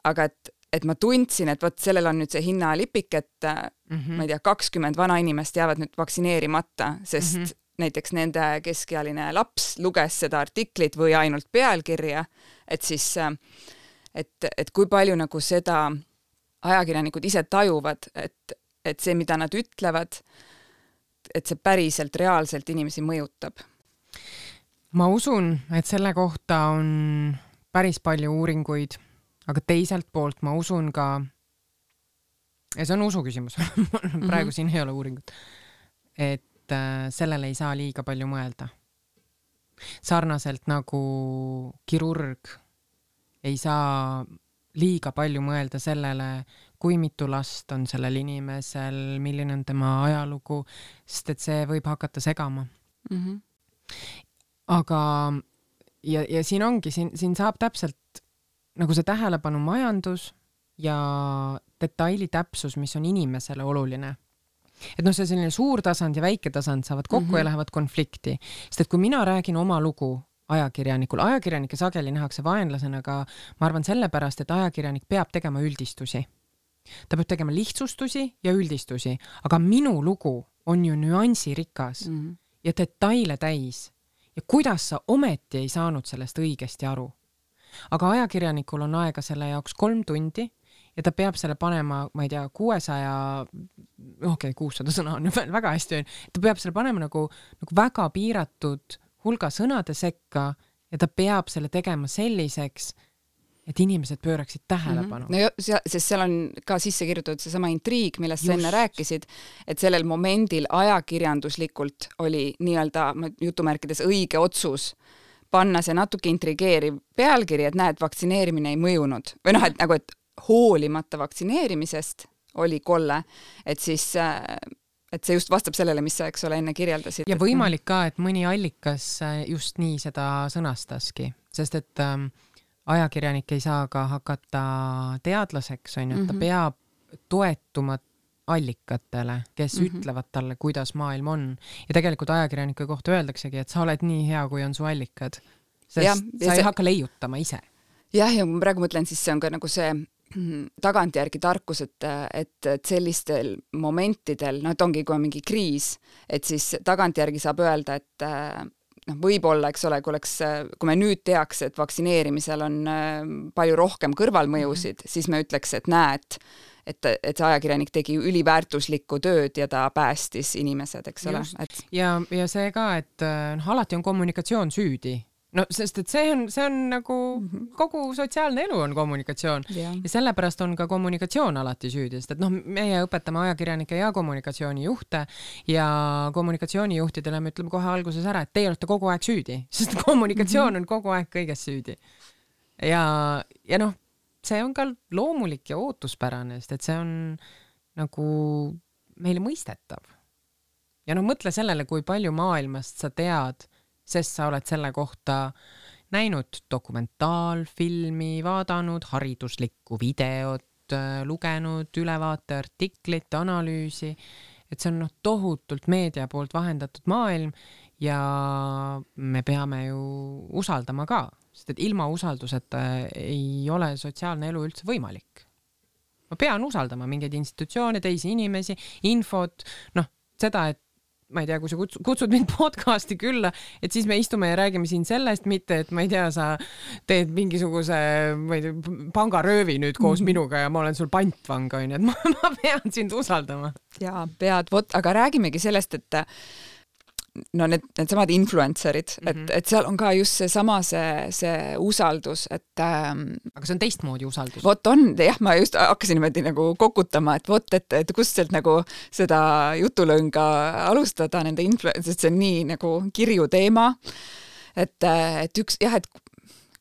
[SPEAKER 2] aga et et ma tundsin, et vot sellel on nüüd see hinnalipik, et mm -hmm. ma ei tea, kakskümmend vanainimest jäävad nüüd vaktsineerimata, sest mm -hmm. näiteks nende keskealine laps luges seda artiklit või ainult pealkirja, et siis, et, et kui palju nagu seda ajakirjanikud ise tajuvad, et, et see, mida nad ütlevad, et see päriselt reaalselt inimesi mõjutab?
[SPEAKER 1] Ma usun, et selle kohta on päris palju uuringuid aga teiselt poolt ma usun ka, ja see on usu küsimus praegu mm -hmm. siin ei ole uuringut, et äh, sellele ei saa liiga palju mõelda. sarnaselt nagu kirurg ei saa liiga palju mõelda sellele, kui mitu last on sellel inimesel, milline on tema ajalugu, sest et see võib hakata segama mm. -hmm. Aga, ja, ja siin ongi, siin, siin saab täpselt nagu see tähelepanu majandus ja detaili täpsus, mis on inimesele oluline. et noh, see selline suur tasand ja väike tasand saavad kokku mm -hmm. ja lähevad konflikti, sest et kui mina räägin oma lugu ajakirjanikul, ajakirjanikke sageli nähakse vaenlasena, aga ma arvan sellepärast, et ajakirjanik peab tegema üldistusi. ta peab tegema lihtsustusi ja üldistusi, aga minu lugu on ju nüansirikas mm -hmm. ja detaile täis. Ja kuidas sa ometi ei saanud sellest õigesti aru? Aga ajakirjanikul on aega selle jaoks kolm tundi ja ta peab selle panema, ma ei tea, kuuesaja, okei okay,, kuussada sõna on veel väga hästi, ta peab selle panema nagu, nagu väga piiratud hulga sõnade sekka ja ta peab selle tegema selliseks, et inimesed pööraksid tähelepanu
[SPEAKER 2] mm. -hmm. no ja, sest seal on ka sisse kirjutatud seesama intriig, millest Just. sa enne rääkisid, et sellel momendil ajakirjanduslikult oli nii-öelda jutumärkides õige otsus panna see natuke intrigeeriv pealkiri, et näed, vaktsineerimine ei mõjunud või noh, et nagu, et hoolimata vaktsineerimisest oli kolle, et siis et see just vastab sellele, mis sa, eks ole, enne kirjeldasid.
[SPEAKER 1] ja võimalik ka, et mõni allikas just nii seda sõnastaski, sest et ähm, ajakirjanik ei saa ka hakata teadlaseks, on ju, et ta mm -hmm. peab toetuma allikatele, kes mm -hmm. ütlevad talle, kuidas maailm on. ja tegelikult ajakirjaniku kohta öeldaksegi, et sa oled nii hea, kui on su allikad. sest ja, ja sa ei see... hakka leiutama ise.
[SPEAKER 2] jah, ja kui ma praegu mõtlen, siis see on ka nagu see tagantjärgi tarkus, et, et, et sellistel momentidel, noh, et ongi, kui on mingi kriis, et siis tagantjärgi saab öelda, et noh, võib-olla, eks ole, kui oleks, kui me nüüd teaks, et vaktsineerimisel on palju rohkem kõrvalmõjusid mm, -hmm. siis me ütleks, et näed, et, et see ajakirjanik tegi üliväärtuslikku tööd ja ta päästis inimesed, eks ole.
[SPEAKER 1] Et... ja, ja see ka, et noh, alati on kommunikatsioon süüdi no sest, et see on, see on nagu -hmm. kogu sotsiaalne elu on kommunikatsioon yeah. ja sellepärast on ka kommunikatsioon alati süüdi, sest et noh, meie õpetame ajakirjanikke ja kommunikatsioonijuhte ja kommunikatsioonijuhtidele me ütleme kohe alguses ära, et teie olete kogu aeg süüdi, sest kommunikatsioon mm -hmm. on kogu aeg kõiges süüdi. ja, ja noh see on ka loomulik ja ootuspärane, sest et see on nagu meile mõistetav. ja noh, mõtle sellele, kui palju maailmast sa tead, sest sa oled selle kohta näinud dokumentaalfilmi, vaadanud hariduslikku videot, lugenud ülevaateartiklit, analüüsi, et see on noh, tohutult meedia poolt vahendatud maailm ja me peame ju usaldama ka sest et ilma usalduseta ei ole sotsiaalne elu üldse võimalik. ma pean usaldama mingeid institutsioone, teisi inimesi, infot, noh, seda, et ma ei tea, kui sa kutsud, kutsud mind podcast'i külla, et siis me istume ja räägime siin sellest, mitte et ma ei tea, sa teed mingisuguse, ma ei tea, pangaröövi nüüd koos mm -hmm. minuga ja ma olen sul pantvang, onju, et ma, ma pean sind usaldama.
[SPEAKER 2] jaa, pead, vot, aga räägimegi sellest, et no need, needsamad influencer'id mm, -hmm. et, mhm. et seal on ka just seesama, see, see usaldus, et ähm,
[SPEAKER 1] aga see on teistmoodi usaldus.
[SPEAKER 2] vot on, jah, ma just hakkasin niimoodi nagu kokutama, et vot, et, et kust sealt nagu seda jutulõnga alustada nende influ-, sest see on nii nagu kirju teema, et, et üks jah, et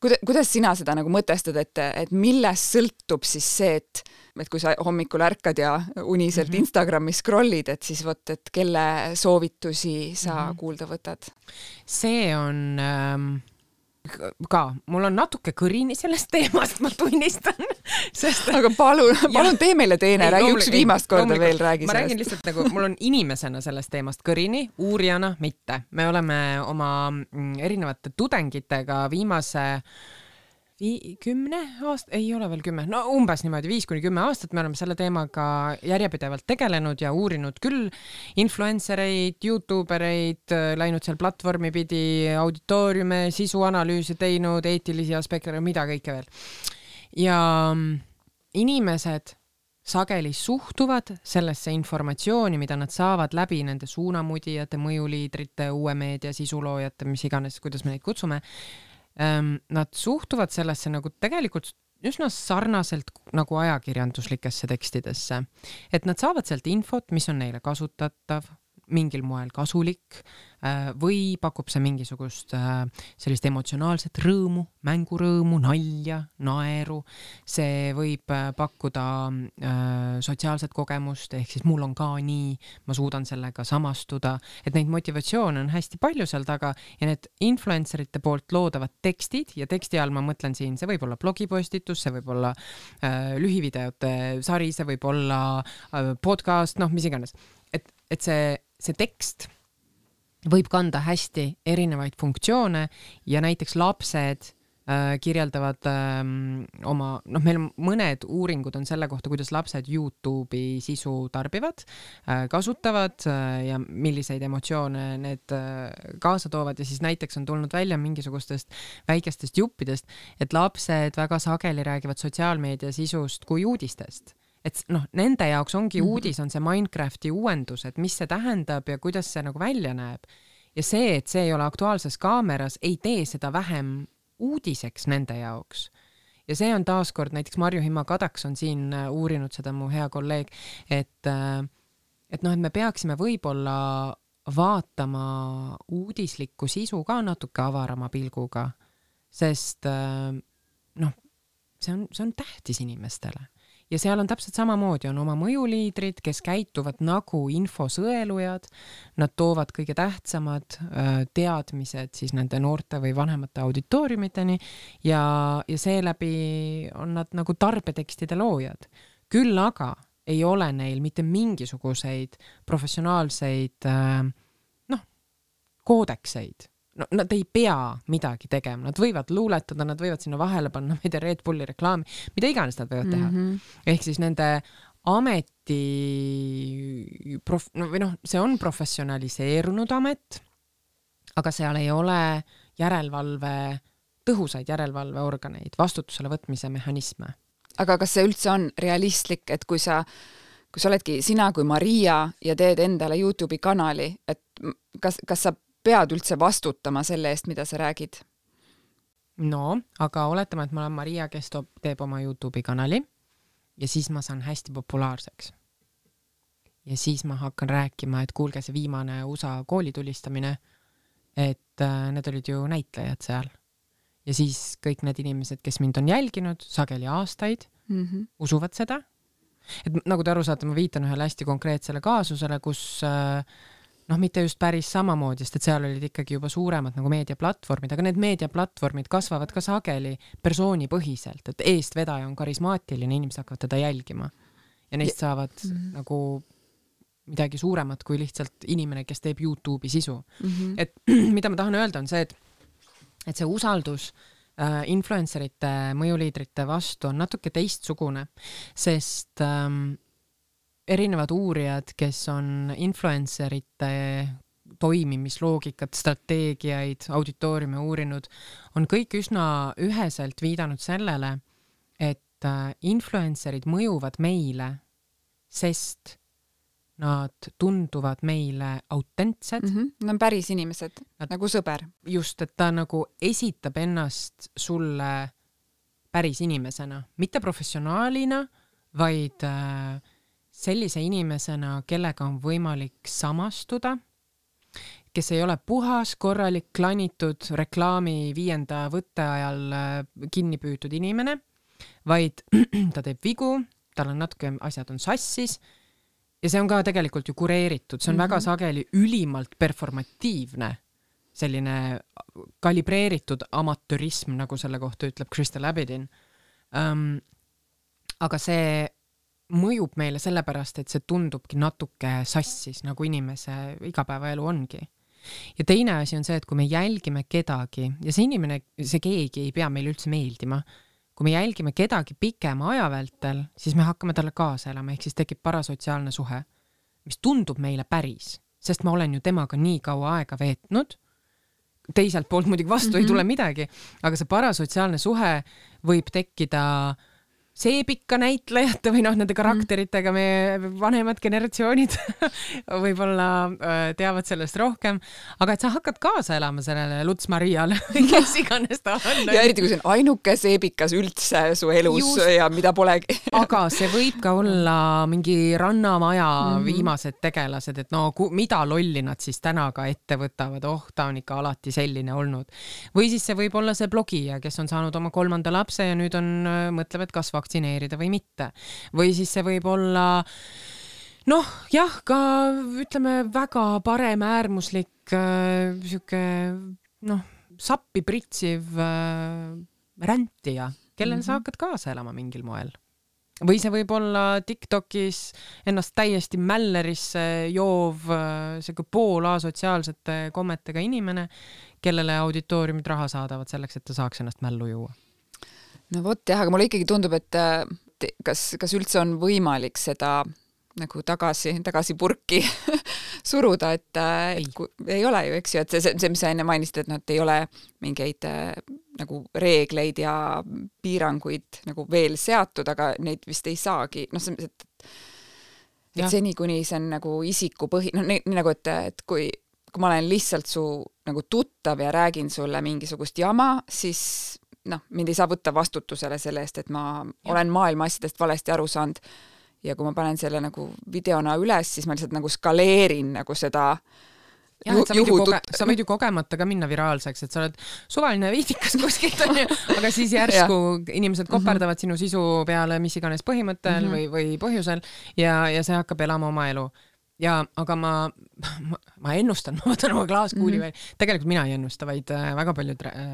[SPEAKER 2] kuida-, kuidas sina seda nagu mõtestad, et, et millest sõltub siis see, et et kui sa hommikul ärkad ja uniselt mm -hmm. Instagrami scroll'id, et siis vot, et kelle soovitusi sa mm -hmm. kuulda võtad?
[SPEAKER 1] see on ähm ka, mul on natuke kõrini sellest teemast, ma tunnistan
[SPEAKER 2] sest aga palun, palun tee meile teene, räägi üks viimast korda veel, räägi
[SPEAKER 1] sellest. ma räägin lihtsalt nagu, mul on inimesena sellest teemast kõrini, uurijana mitte. me oleme oma mm, erinevate tudengitega viimase vii-, kümne aasta, ei ole veel kümme, no umbes niimoodi, viis kuni kümme aastat me oleme selle teemaga järjepidevalt tegelenud ja uurinud küll influencer eid, Youtube ereid, läinud seal platvormi pidi, auditooriume, sisuanalüüse teinud, eetilisi aspekte, mida kõike veel. ja mm, inimesed sageli suhtuvad sellesse informatsiooni, mida nad saavad läbi nende suunamudijate, mõjuliidrite, uue meedia sisuloojate, mis iganes, kuidas me neid kutsume, nad suhtuvad sellesse nagu tegelikult üsna sarnaselt nagu ajakirjanduslikesse tekstidesse, et nad saavad sealt infot, mis on neile kasutatav, mingil moel kasulik äh, või pakub see mingisugust äh, sellist emotsionaalset rõõmu, mängurõõmu, nalja, naeru. see võib äh, pakkuda sotsiaalset kogemust, ehk siis mul on ka nii, ma suudan sellega samastuda, et neid motivatsioone on hästi palju seal taga ja need influencer ite poolt loodavad tekstid ja teksti all ma mõtlen siin, see võib olla blogipostitus, see võib olla lühivideote sari, see võib olla podcast, noh, mis iganes. et, et see see tekst võib kanda hästi erinevaid funktsioone ja näiteks lapsed äh, kirjeldavad ähm, oma, noh, meil mõned uuringud on selle kohta, kuidas lapsed Youtube'i sisu tarbivad äh,, kasutavad äh, ja milliseid emotsioone need äh, kaasa toovad ja siis näiteks on tulnud välja mingisugustest väikestest juppidest, et lapsed väga sageli räägivad sotsiaalmeedia sisust kui uudistest et noh, nende jaoks ongi mm -hmm. uudis, on see Minecrafti uuendus, et mis see tähendab ja kuidas see nagu välja näeb. ja see, et see ei ole Aktuaalses Kaameras, ei tee seda vähem uudiseks nende jaoks. ja see on taaskord näiteks Marju Himma-Kadaks on siin äh, uurinud seda, mu hea kolleeg, et, äh, et noh, et me peaksime võib-olla vaatama uudislikku sisu ka natuke avarama pilguga, sest äh, noh, see on, see on tähtis inimestele ja seal on täpselt samamoodi, on oma mõjuliidrid, kes käituvad nagu infosõelujad. Nad toovad kõige tähtsamad äh, teadmised siis nende noorte või vanemate auditooriumiteni ja, ja seeläbi on nad nagu tarbetekstide loojad. küll aga ei ole neil mitte mingisuguseid professionaalseid äh, noh, koodekseid no nad ei pea midagi tegema, nad võivad luuletada, nad võivad sinna vahele panna, ma ei tea, Red Bulli reklaami, mida iganes nad võivad teha mm. -hmm. ehk siis nende ameti prof-, no või noh, see on professionaliseerunud amet, aga seal ei ole järelevalve, tõhusaid järelevalveorganeid, vastutusele võtmise mehhanisme.
[SPEAKER 2] aga kas see üldse on realistlik, et kui sa kui sa oledki sina kui Maria ja teed endale Youtube'i kanali, et kas, kas sa pead üldse vastutama selle eest, mida sa räägid?
[SPEAKER 1] no, aga oletame, et ma olen Maria, kes toob, teeb oma Youtube'i kanali ja siis ma saan hästi populaarseks. ja siis ma hakkan rääkima, et kuulge, see viimane USA kooli tulistamine, et äh, need olid ju näitlejad seal. ja siis kõik need inimesed, kes mind on jälginud sageli aastaid mm, -hmm. usuvad seda. et nagu te aru saate, ma viitan ühele hästi konkreetsele kaasusele, kus äh, noh, mitte just päris samamoodi, sest et seal olid ikkagi juba suuremad nagu meediaplatvormid, aga need meediaplatvormid kasvavad ka sageli persoonipõhiselt, et eestvedaja on karismaatiline, inimesed hakkavad teda jälgima ja neist saavad mm -hmm. nagu midagi suuremat kui lihtsalt inimene, kes teeb Youtube'i sisu mm. -hmm. et mida ma tahan öelda, on see, et, et see usaldus äh, influencerite, mõjuliidrite vastu on natuke teistsugune, sest ähm, erinevad uurijad, kes on influencerite toimimisloogikat, strateegiaid, auditooriume uurinud, on kõik üsna üheselt viidanud sellele, et äh, influencerid mõjuvad meile, sest nad tunduvad meile autentsed mm.
[SPEAKER 2] -hmm. Nad on päris inimesed nagu sõber.
[SPEAKER 1] just, et ta nagu esitab ennast sulle päris inimesena, mitte professionaalina, vaid äh, sellise inimesena, kellega on võimalik samastuda, kes ei ole puhas, korralik, klanitud reklaami viienda võtte ajal äh, kinni püütud inimene, vaid ta teeb vigu, tal on natuke, asjad on sassis ja see on ka tegelikult ju kureeritud, see on mm -hmm. väga sageli ülimalt performatiivne, selline kalibreeritud amatörism, nagu selle kohta ütleb Crystal Abedin um,. aga see mõjub meile sellepärast, et see tundubki natuke sassis, nagu inimese igapäevaelu ongi. ja teine asi on see, et kui me jälgime kedagi ja see inimene, see keegi ei pea meile üldse meeldima, kui me jälgime kedagi pikema aja vältel, siis me hakkame talle kaasa elama, ehk siis tekib parasotsiaalne suhe, mis tundub meile päris, sest ma olen ju temaga nii kaua aega veetnud teiselt poolt muidugi vastu mm -hmm. ei tule mhm. midagi, aga see parasotsiaalne suhe võib tekkida äh, seepikka näitlejate või noh, nende karakteritega meie vanemad generatsioonid võib-olla äh, teavad sellest rohkem, aga et sa hakkad kaasa elama sellele Luts Mariale või kes iganes ta on.
[SPEAKER 2] ja eriti, kui see on ainuke seebikas üldse su elus Just. ja mida polegi
[SPEAKER 1] aga see võib ka olla mingi Rannamaja mm -hmm. viimased tegelased, et no mida lolli nad siis täna ka ette võtavad, oh, ta on ikka alati selline olnud. või siis see võib olla see blogija, kes on saanud oma kolmanda lapse ja nüüd on, äh, mõtleb, et kas vaktsineerida või mitte. või siis see võib olla noh, jah, ka ütleme väga paremäärmuslik äh, sihuke noh, sappi pritsiv äh, rändija, kellel mm -hmm. sa hakkad kaasa elama mingil moel või see võib olla Tiktokis ennast täiesti mällerisse joov äh, sihuke poolasotsiaalsete kommetega inimene, kellele auditooriumid raha saadavad selleks, et ta saaks ennast mällu juua
[SPEAKER 2] no vot jah, aga mulle ikkagi tundub, et kas, kas üldse on võimalik seda nagu tagasi, tagasi purki suruda, et ei. Kui, ei ole ju, eks ju, et see, see, mis sa enne mainisid, et noh, et ei ole mingeid nagu reegleid ja piiranguid nagu veel seatud, aga neid vist ei saagi, noh, see, et et ja. seni, kuni see on nagu isikupõhi, noh, nii nagu, et, et kui, kui ma olen lihtsalt su nagu tuttav ja räägin sulle mingisugust jama, siis noh, mind ei saa võtta vastutusele selle eest, et ma ja. olen maailma asjadest valesti aru saanud. ja kui ma panen selle nagu videona üles, siis ma lihtsalt nagu skaleerin nagu seda
[SPEAKER 1] jah, et sa võid, ju koge-, sa võid ju kogemata ka minna viraalseks, et sa oled suvaline viidikas kuskilt onju, aga siis järsku inimesed mhm. koperdavad mm -hmm. sinu sisu peale mis iganes põhimõttel mm -hmm. või, või põhjusel ja, ja see hakkab elama oma elu ja, aga ma, ma, ma ennustan, ma võtan oma klaaskuuli mm -hmm. veel, tegelikult mina ei ennusta, vaid äh, väga paljud äh,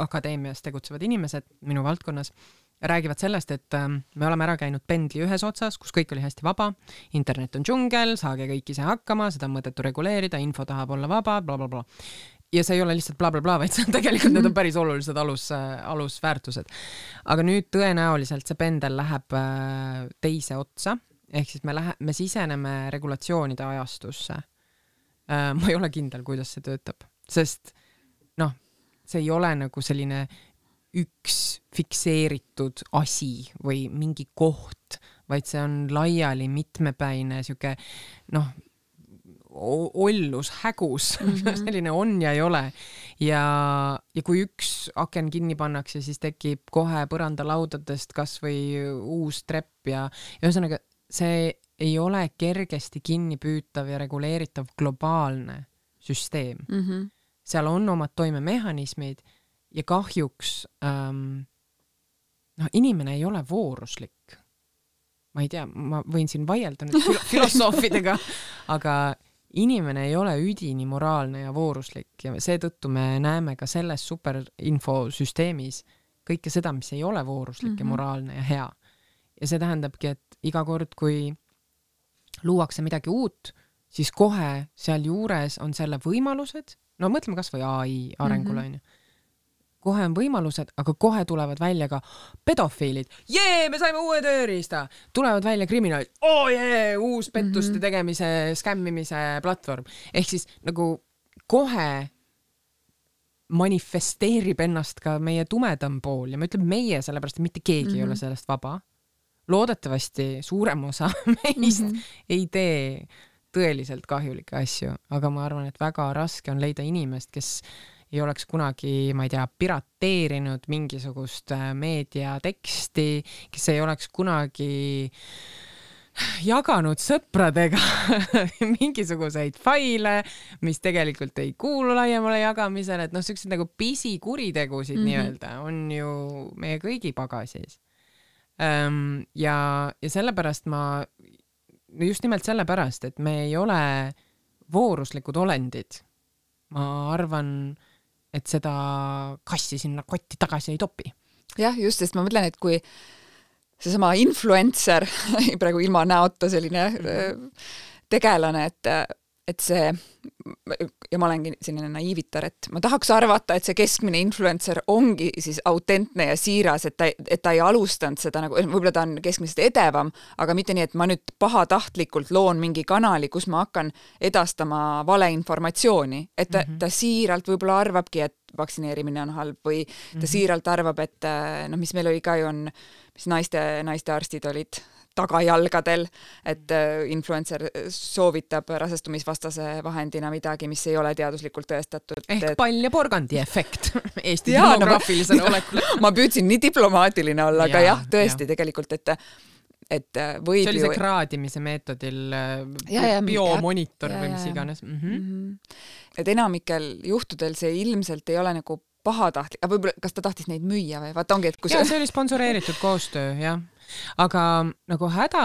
[SPEAKER 1] akadeemias tegutsevad inimesed minu valdkonnas räägivad sellest, et äh, me oleme ära käinud pendli ühes otsas, kus kõik oli hästi vaba, internet on džungel, saage kõik ise hakkama, seda on mõttetu reguleerida, info tahab olla vaba bla,, blablabla. ja see ei ole lihtsalt blablabla bla, bla, vaid see on tegelikult need on päris olulised alus äh,, alusväärtused. aga nüüd tõenäoliselt see pendel läheb äh, teise otsa ehk siis me lähe-, me siseneme regulatsioonide ajastusse. Äh, ma ei ole kindel, kuidas see töötab, sest noh, see ei ole nagu selline üks fikseeritud asi või mingi koht, vaid see on laiali mitmepäine sihuke noh, ollus, hägus mm, -hmm. selline on ja ei ole. ja, ja kui üks aken kinni pannakse, siis tekib kohe põrandalaudadest kasvõi uus trepp ja, ja ühesõnaga see ei ole kergesti kinnipüütav ja reguleeritav globaalne süsteem mm. -hmm. seal on omad toimemehhanismid ja kahjuks ähm, noh, inimene ei ole vooruslik. ma ei tea, ma võin siin vaielda nüüd filo filosoofidega, aga inimene ei ole üdini moraalne ja vooruslik ja seetõttu me näeme ka selles superinfosüsteemis kõike seda, mis ei ole vooruslik mm -hmm. ja mhm. moraalne ja hea ja see tähendabki, et iga kord, kui luuakse midagi uut, siis kohe sealjuures on selle võimalused, no mõtleme kasvõi ai arengule onju mm -hmm kohe on võimalused, aga kohe tulevad välja ka pedofiilid. jee, me saime uue tööriista, tulevad välja kriminaalid, oo oh, jee, uus pettuste mm -hmm. tegemise, skämmimise platvorm. ehk siis nagu kohe manifesteerib ennast ka meie tumedam pool ja ma ütlen meie, sellepärast et mitte keegi mm -hmm. ei ole mhm. sellest vaba loodetavasti suurem osa meist mm -hmm. ei tee tõeliselt kahjulikke asju, aga ma arvan, et väga raske on leida inimest, kes ei oleks kunagi, ma ei tea, pirateerinud mingisugust äh, meediateksti, kes ei oleks kunagi jaganud sõpradega mingisuguseid faile, mis tegelikult ei kuulu laiemale jagamisele, et noh, siukseid nagu pisikuritegusid mm -hmm. nii-öelda on ju meie kõigi pagasis ja, ja sellepärast ma, just nimelt sellepärast, et me ei ole vooruslikud olendid. ma arvan, et seda kassi sinna kotti tagasi ei topi.
[SPEAKER 2] jah, just, sest ma mõtlen, et kui seesama influencer praegu ilma näota selline mm -hmm. tegelane, et et see ja ma olengi selline naiivitar, et ma tahaks arvata, et see keskmine influencer ongi siis autentne ja siiras, et ta, et ta ei alustanud seda nagu, võib-olla ta on keskmisest edevam, aga mitte nii, et ma nüüd pahatahtlikult loon mingi kanali, kus ma hakkan edastama valeinformatsiooni, et ta mm, -hmm. ta siiralt võib-olla arvabki, et vaktsineerimine on halb või ta mm -hmm. siiralt arvab, et noh, mis meil oli ka ju on, mis naiste, naistearstid olid tagajalgadel, et äh, influencer soovitab rasestumisvastase vahendina midagi, mis ei ole teaduslikult tõestatud.
[SPEAKER 1] ehk et... pall ja porgandi efekt Eesti demograafilisele olekule
[SPEAKER 2] ma püüdsin nii diplomaatiline olla, aga jah, tõesti ja. tegelikult, et et äh, võib
[SPEAKER 1] see oli see kraadimise meetodil äh, biomonitor või mis iganes. Mm -hmm.
[SPEAKER 2] et enamikel juhtudel see ilmselt ei ole nagu pahatahtlik, aga võib-olla, kas ta tahtis neid müüa või vaata ongi, et
[SPEAKER 1] kui ja, see see oli sponsoreeritud koostöö, jah aga nagu häda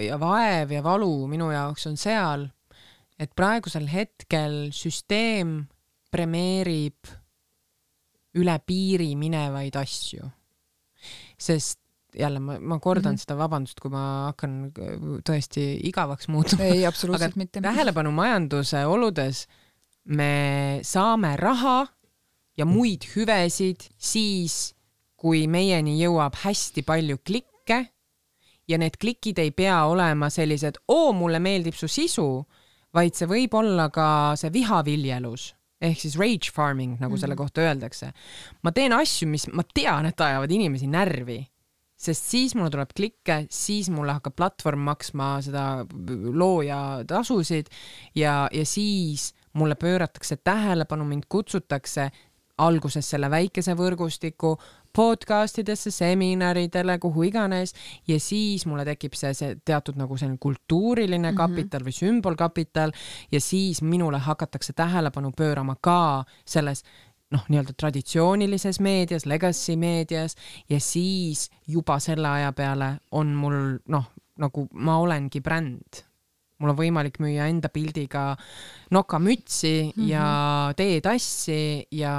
[SPEAKER 1] ja vaev ja valu minu jaoks on seal, et praegusel hetkel süsteem premeerib üle piiri minevaid asju. sest jälle ma, ma kordan mm -hmm. seda, vabandust, kui ma hakkan tõesti igavaks muutuma.
[SPEAKER 2] ei, absoluutselt mitte.
[SPEAKER 1] tähelepanu majanduse oludes me saame raha ja muid hüvesid siis, kui meieni jõuab hästi palju klikke klikke ja need klikid ei pea olema sellised, oo, mulle meeldib su sisu, vaid see võib olla ka see vihaviljelus ehk siis rage farming, nagu mm -hmm. selle mhm. kohta öeldakse. ma teen asju, mis ma tean, et ajavad inimesi närvi, sest siis mulle tuleb klikke, siis mulle hakkab platvorm maksma seda looja tasusid ja, ja siis mulle pööratakse tähelepanu, mind kutsutakse alguses selle väikese võrgustiku podcast idesse, seminaridele, kuhu iganes ja siis mulle tekib see, see teatud nagu selline kultuuriline mhm. kapital mm -hmm. või sümbolkapital ja siis minule hakatakse tähelepanu pöörama ka selles noh, nii-öelda traditsioonilises meedias, legacy meedias ja siis juba selle aja peale on mul noh, nagu ma olengi bränd mul on võimalik müüa enda pildiga nokamütsi mm -hmm. ja teetassi ja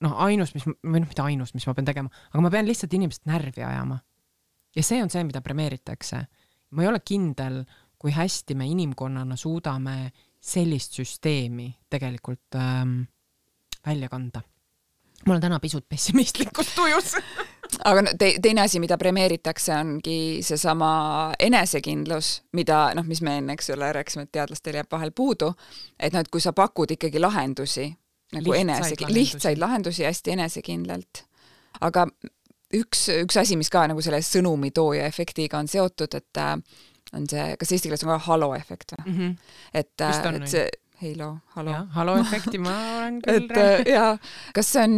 [SPEAKER 1] noh, ainus, mis, või noh, mitte ainus, mis ma pean tegema, aga ma pean lihtsalt inimest närvi ajama. ja see on see, mida premeeritakse. ma ei ole kindel, kui hästi me inimkonnana suudame sellist süsteemi tegelikult ähm, välja kanda. Ma olen täna pisut pessimistlikus tujus
[SPEAKER 2] aga no te, teine asi, mida premeeritakse, ongi seesama enesekindlus, mida noh, mis me enne, eks ole, rääkisime, et teadlastel jääb vahel puudu, et noh, et kui sa pakud ikkagi lahendusi nagu enese, lihtsaid lahendusi hästi enesekindlalt. aga üks, üks asi, mis ka nagu selle sõnumitooja efektiga on seotud, et äh, on see, kas eesti keeles on ka halo efekt või mm? -hmm. et, äh, et see Heilo, halo.
[SPEAKER 1] halo efekti ma olen küll
[SPEAKER 2] et rääkinud. Äh, jaa, kas see on,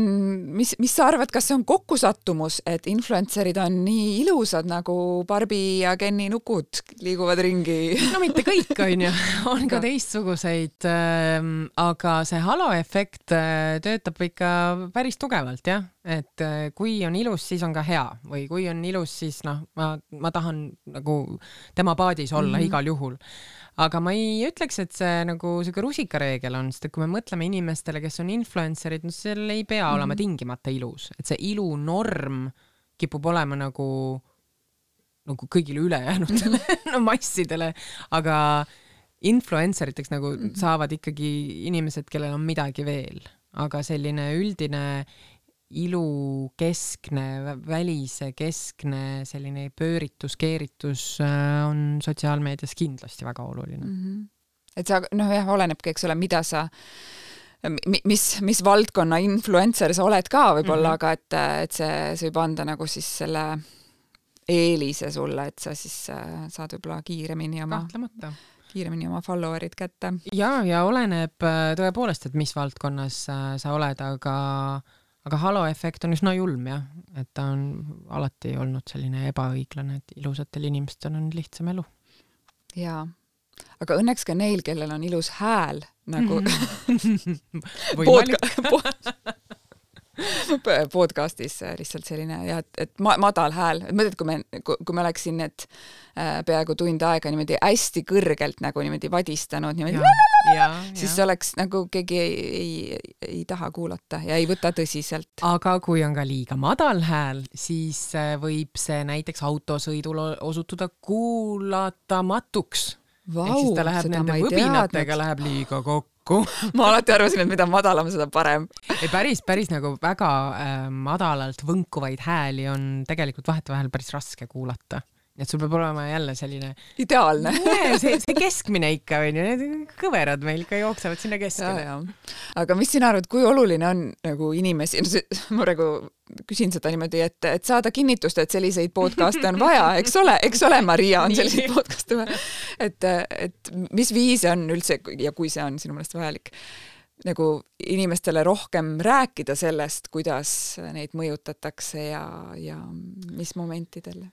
[SPEAKER 2] mis, mis sa arvad, kas see on kokkusattumus, et influencer'id on nii ilusad nagu Barbi ja Kenni nukud liiguvad ringi?
[SPEAKER 1] no mitte kõik, onju, on ka teistsuguseid äh,, aga see halo efekt äh, töötab ikka päris tugevalt jah, et äh, kui on ilus, siis on ka hea või kui on ilus, siis noh, ma, ma tahan nagu tema paadis olla mm -hmm. igal juhul aga ma ei ütleks, et see nagu sihuke rusikareegel on, sest et kui me mõtleme inimestele, kes on influencer'id, no seal ei pea mm -hmm. olema tingimata ilus, et see ilunorm kipub olema nagu, nagu kõigile ülejäänutele no massidele, aga influencer iteks nagu mm -hmm. saavad ikkagi inimesed, kellel on midagi veel, aga selline üldine ilukeskne, välise keskne selline pööritus, keeritus äh, on sotsiaalmeedias kindlasti väga oluline mm. -hmm.
[SPEAKER 2] Et sa noh, jah, olenebki, eks ole, mida sa mis, mis valdkonna influencer sa oled ka võib-olla mm, -hmm. aga et, et see, see võib anda nagu siis selle eelise sulle, et sa siis äh, saad võib-olla kiiremini oma
[SPEAKER 1] kahtlemata
[SPEAKER 2] kiiremini oma follower'id kätte.
[SPEAKER 1] ja, ja oleneb äh, tõepoolest, et mis valdkonnas sa oled, aga aga Halo efekt on üsna julm jah, et ta on alati olnud selline ebaõiglane, et ilusatel inimestel on lihtsam elu.
[SPEAKER 2] jaa, aga õnneks ka neil, kellel on ilus hääl nagu
[SPEAKER 1] Podca
[SPEAKER 2] podcastis lihtsalt selline ja et, et ma, madal hääl, et mõtled, kui me, kui me oleks siin need äh, peaaegu tund aega niimoodi hästi kõrgelt nagu niimoodi vadistanud niimoodi, siis ja. oleks nagu keegi ei, ei, ei taha kuulata ja ei võta tõsiselt.
[SPEAKER 1] aga kui on ka liiga madal hääl, siis äh, võib see näiteks autosõidul osutuda kuulatamatuks ehk siis ta läheb nende võbinatega läheb liiga kokku
[SPEAKER 2] ma alati arvasin, et mida madalam, seda parem.
[SPEAKER 1] ei päris, päris nagu väga äh, madalalt võnkuvaid hääli on tegelikult vahetevahel päris raske kuulata. Et sul peab olema jälle selline
[SPEAKER 2] ideaalne.
[SPEAKER 1] see, see keskmine ikka onju, need kõverad meil ikka jooksevad sinna keskele.
[SPEAKER 2] aga mis sina arvad, kui oluline on nagu inimesi, ma praegu küsin seda niimoodi, et, et saada kinnitust, et selliseid podcast'e on vaja, eks ole, eks ole, Maria, on selliseid podcast'e vaja. et, et mis viise on üldse ja kui see on sinu meelest vajalik, nagu inimestele rohkem rääkida sellest, kuidas neid mõjutatakse ja, ja mis momentidel?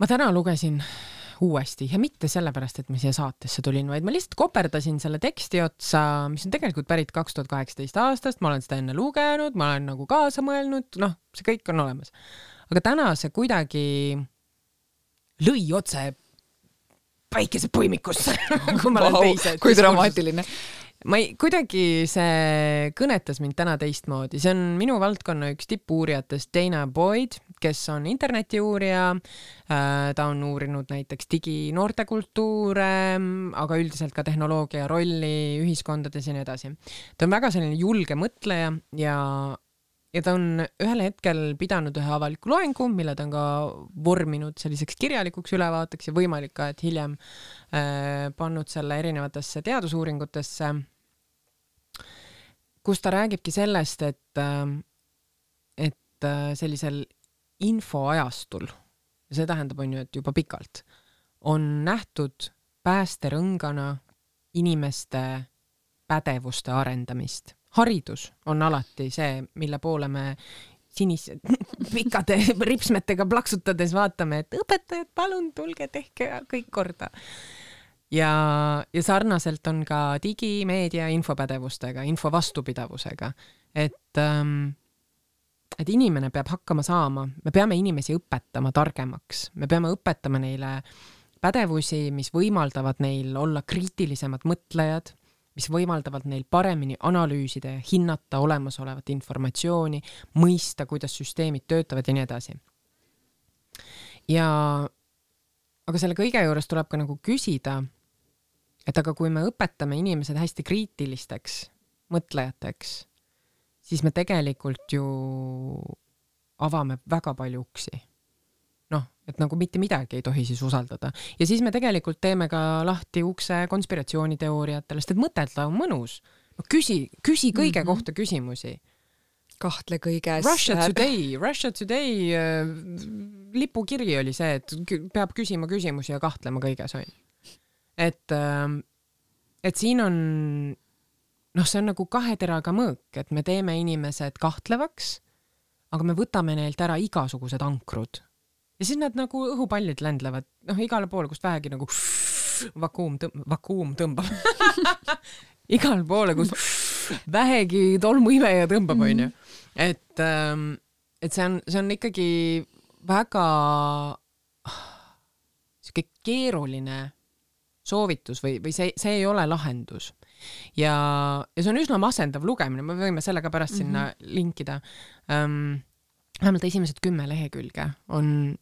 [SPEAKER 1] Ma täna lugesin uuesti ja mitte sellepärast, et ma siia saatesse tulin, vaid ma lihtsalt koperdasin selle teksti otsa, mis on tegelikult pärit kaks tuhat kaheksateist aastast, ma olen seda enne lugenud, ma olen nagu kaasa mõelnud, noh, see kõik on olemas. aga täna see kuidagi lõi otse päikesepõimikusse kui ma olen teise.
[SPEAKER 2] kui dramaatiline.
[SPEAKER 1] Ma ei, kuidagi see kõnetas mind täna teistmoodi, see on minu valdkonna üks tippuurijatest, Dana Boyd, kes on internetiuurija. ta on uurinud näiteks diginoortekultuure, aga üldiselt ka tehnoloogia rolli ühiskondades ja nii edasi. ta on väga selline julge mõtleja ja, ja ta on ühel hetkel pidanud ühe avaliku loengu, mille ta on ka vorminud selliseks kirjalikuks ülevaateks ja võimalik ka, et hiljem äh, pannud selle erinevatesse teadusuuringutesse kus ta räägibki sellest, et, äh, et äh, sellisel infoajastul, see tähendab, on ju, et juba pikalt, on nähtud päästerõngana inimeste pädevuste arendamist. haridus on alati see, mille poole me sinise pikkade ripsmetega plaksutades vaatame, et õpetajad, palun tulge, tehke kõik korda ja, ja sarnaselt on ka digi, meedia, infopädevustega, info vastupidavusega, et ähm, et inimene peab hakkama saama, me peame inimesi õpetama targemaks, me peame õpetama neile pädevusi, mis võimaldavad neil olla kriitilisemad mõtlejad, mis võimaldavad neil paremini analüüsida ja hinnata olemasolevat informatsiooni, mõista, kuidas süsteemid töötavad ja nii edasi. ja aga selle kõige juures tuleb ka nagu küsida, et aga kui me õpetame inimesed hästi kriitilisteks mõtlejateks, siis me tegelikult ju avame väga palju uksi. noh, et nagu mitte midagi ei tohi siis usaldada ja siis me tegelikult teeme ka lahti ukse konspiratsiooniteooriatele, sest et mõtelda on mõnus. no küsi, küsi kõige mm -hmm. kohta küsimusi.
[SPEAKER 2] kahtle kõiges.
[SPEAKER 1] Russia Today, Russia Today äh, lipukiri oli see, et peab küsima küsimusi ja kahtlema kõiges, onju et, ähm, et siin on, noh, see on nagu kahe teraga mõõk, et me teeme inimesed kahtlevaks, aga me võtame neilt ära igasugused ankrud. ja siis nad nagu õhupallid lendlevad, noh, igale poole, kust vähegi nagu vakuum tõmb-, vakuum tõmbab igale poole, kus vähegi tolmuimeja tõmbab, onju. et, ähm, et see on, see on ikkagi väga sihuke keeruline soovitus või, või see, see ei ole lahendus. Ja, ja see on üsna masendav lugemine, me võime selle ka pärast mm -hmm. sinna linkida um,. vähemalt esimesed kümme lehekülge on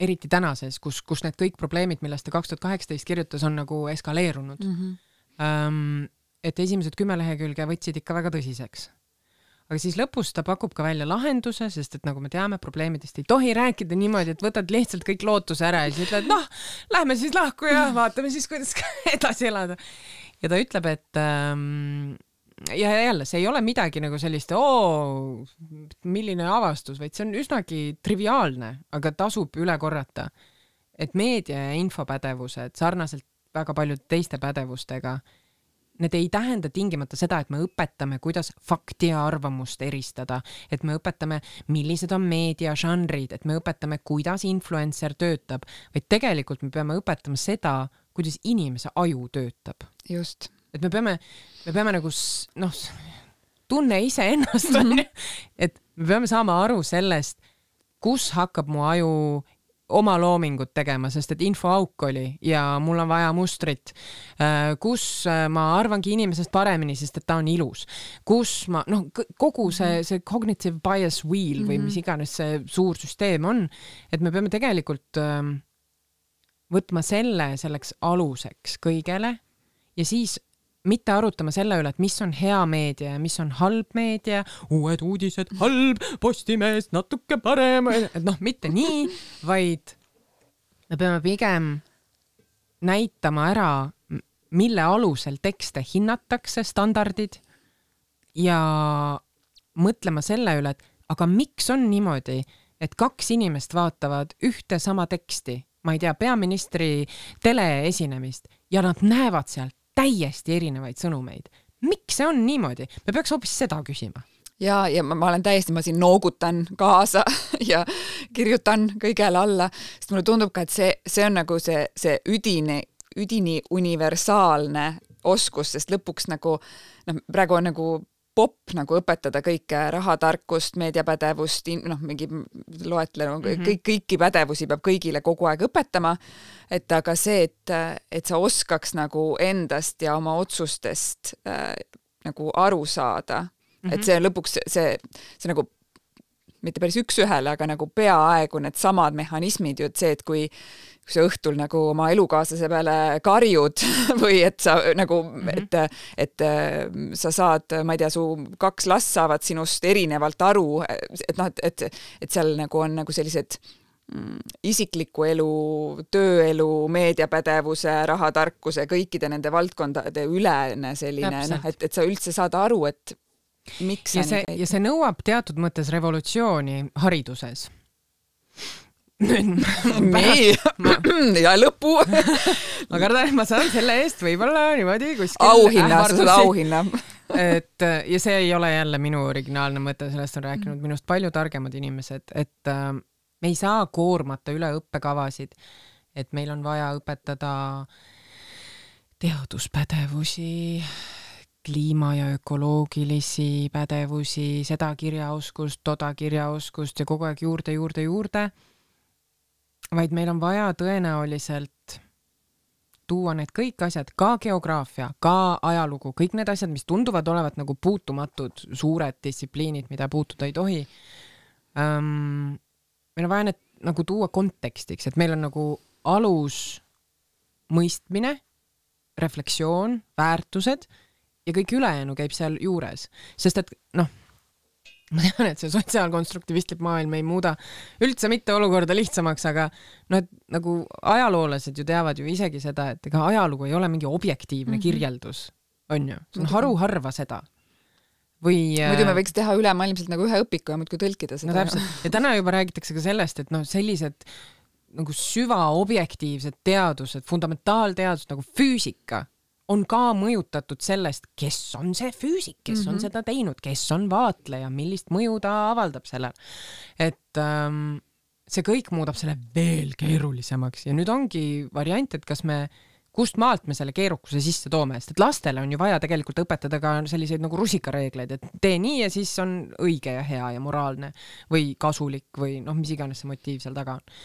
[SPEAKER 1] eriti tänases, kus, kus need kõik probleemid, millest ta kaks tuhat kaheksateist kirjutas, on nagu eskaleerunud mm. -hmm. Um, et esimesed kümme lehekülge võtsid ikka väga tõsiseks aga siis lõpus ta pakub ka välja lahenduse, sest et nagu me teame, probleemidest ei tohi rääkida niimoodi, et võtad lihtsalt kõik lootuse ära ja siis ütled, noh, lähme siis lahku ja vaatame siis, kuidas edasi elada. Ja ta ütleb, et ähm, ja jälle, see ei ole midagi nagu sellist, oo, milline avastus, vaid see on üsnagi triviaalne, aga tasub üle korrata, et meedia ja infopädevused sarnaselt väga paljude teiste pädevustega need ei tähenda tingimata seda, et me õpetame, kuidas fakti ja arvamust eristada, et me õpetame, millised on meediažanrid, et me õpetame, kuidas influencer töötab, vaid tegelikult me peame õpetama seda, kuidas inimese aju töötab.
[SPEAKER 2] Just.
[SPEAKER 1] et me peame, me peame nagu noh, tunne iseennast onju, et me peame saama aru sellest, kus hakkab mu aju oma loomingut tegema, sest et infoauk oli ja mul on vaja mustrit, äh, kus äh, ma arvangi inimesest paremini, sest et ta on ilus, kus ma noh, kogu see, mhm. see cognitive bias wheel või -hmm. mis iganes see suur süsteem on, et me peame tegelikult ähm, võtma selle selleks aluseks kõigele ja siis mitte arutama selle üle, et mis on hea meedia ja mis on halb meedia, uued uudised, halb, Postimees natuke parem, et noh, mitte nii, vaid me peame pigem näitama ära, mille alusel tekste hinnatakse, standardid ja mõtlema selle üle, et aga miks on niimoodi, et kaks inimest vaatavad ühte sama teksti, ma ei tea, peaministri teleesinemist ja nad näevad sealt täiesti erinevaid sõnumeid. miks see on niimoodi? me peaks hoopis seda küsima
[SPEAKER 2] ja, ja ma, ma olen täiesti, ma siin noogutan kaasa ja kirjutan kõigele alla, sest mulle tundub ka, et see, see on nagu see, see üdini, üdini universaalne oskus, sest lõpuks nagu noh, praegu on nagu popp nagu õpetada kõike rahatarkust, meediapädevust, noh, mingi loetlenu mm, -hmm. kõik, kõiki pädevusi peab kõigile kogu aeg õpetama. et aga see, et, et sa oskaks nagu endast ja oma otsustest äh, nagu aru saada mm, -hmm. et mhm. see on lõpuks see, see nagu mitte päris üks-ühele, aga nagu peaaegu needsamad mehhanismid ju, et see, et kui kui sa õhtul nagu oma elukaaslase peale karjud või et sa nagu mm, -hmm. et, et äh, sa saad, ma ei tea, su kaks last saavad sinust erinevalt aru, et noh, et, et, et seal nagu on nagu sellised mm, isikliku elu, tööelu, meediapädevuse, rahatarkuse, kõikide nende valdkondade ülene selline noh, et, et sa üldse saad aru, et miks
[SPEAKER 1] ja see, ja see nõuab teatud mõttes revolutsiooni hariduses
[SPEAKER 2] nii, ja lõpu.
[SPEAKER 1] Ma kardan, et ma saan selle eest võib-olla niimoodi kuskil
[SPEAKER 2] auhinna, sa saad auhinna.
[SPEAKER 1] Et ja see ei ole jälle minu originaalne mõte, sellest on rääkinud minust palju targemad inimesed, et äh, me ei saa koormata üle õppekavasid, et meil on vaja õpetada teaduspädevusi, kliima ja ökoloogilisi pädevusi, seda kirjaoskust, toda kirjaoskust ja kogu aeg juurde, juurde, juurde vaid meil on vaja tõenäoliselt tuua need kõik asjad, ka geograafia, ka ajalugu, kõik need asjad, mis tunduvad olevat nagu puutumatud, suured distsipliinid, mida puutuda ei tohi ähm,. meil on vaja need nagu tuua kontekstiks, et meil on nagu alus mõistmine, refleksioon, väärtused ja kõik ülejäänu käib seal juures, sest et noh ma tean, et see sotsiaalkonstruktivistlik maailm ei muuda üldse mitte olukorda lihtsamaks, aga noh, et nagu ajaloolased ju teavad ju isegi seda, et ega ajalugu ei ole mingi objektiivne mm -hmm. kirjeldus, on ju, see on haruharva seda või
[SPEAKER 2] muidu me võiks teha ülemaailmselt nagu ühe õpiku ja muudkui tõlkida seda.
[SPEAKER 1] no täpselt, ja täna juba räägitakse ka sellest, et noh, sellised nagu süvaobjektiivsed teadused, fundamentaalteadused nagu füüsika on ka mõjutatud sellest, kes on see füüsik, kes mm -hmm. on mhm. seda teinud, kes on vaatleja, millist mõju ta avaldab sellele. et ähm, see kõik muudab selle veel keerulisemaks ja nüüd ongi variant, et kas me kust maalt me selle keerukuse sisse toome, sest et lastele on ju vaja tegelikult õpetada ka selliseid nagu rusikareegleid, et tee nii ja siis on õige ja hea ja moraalne või kasulik või noh, mis iganes see motiiv seal taga on.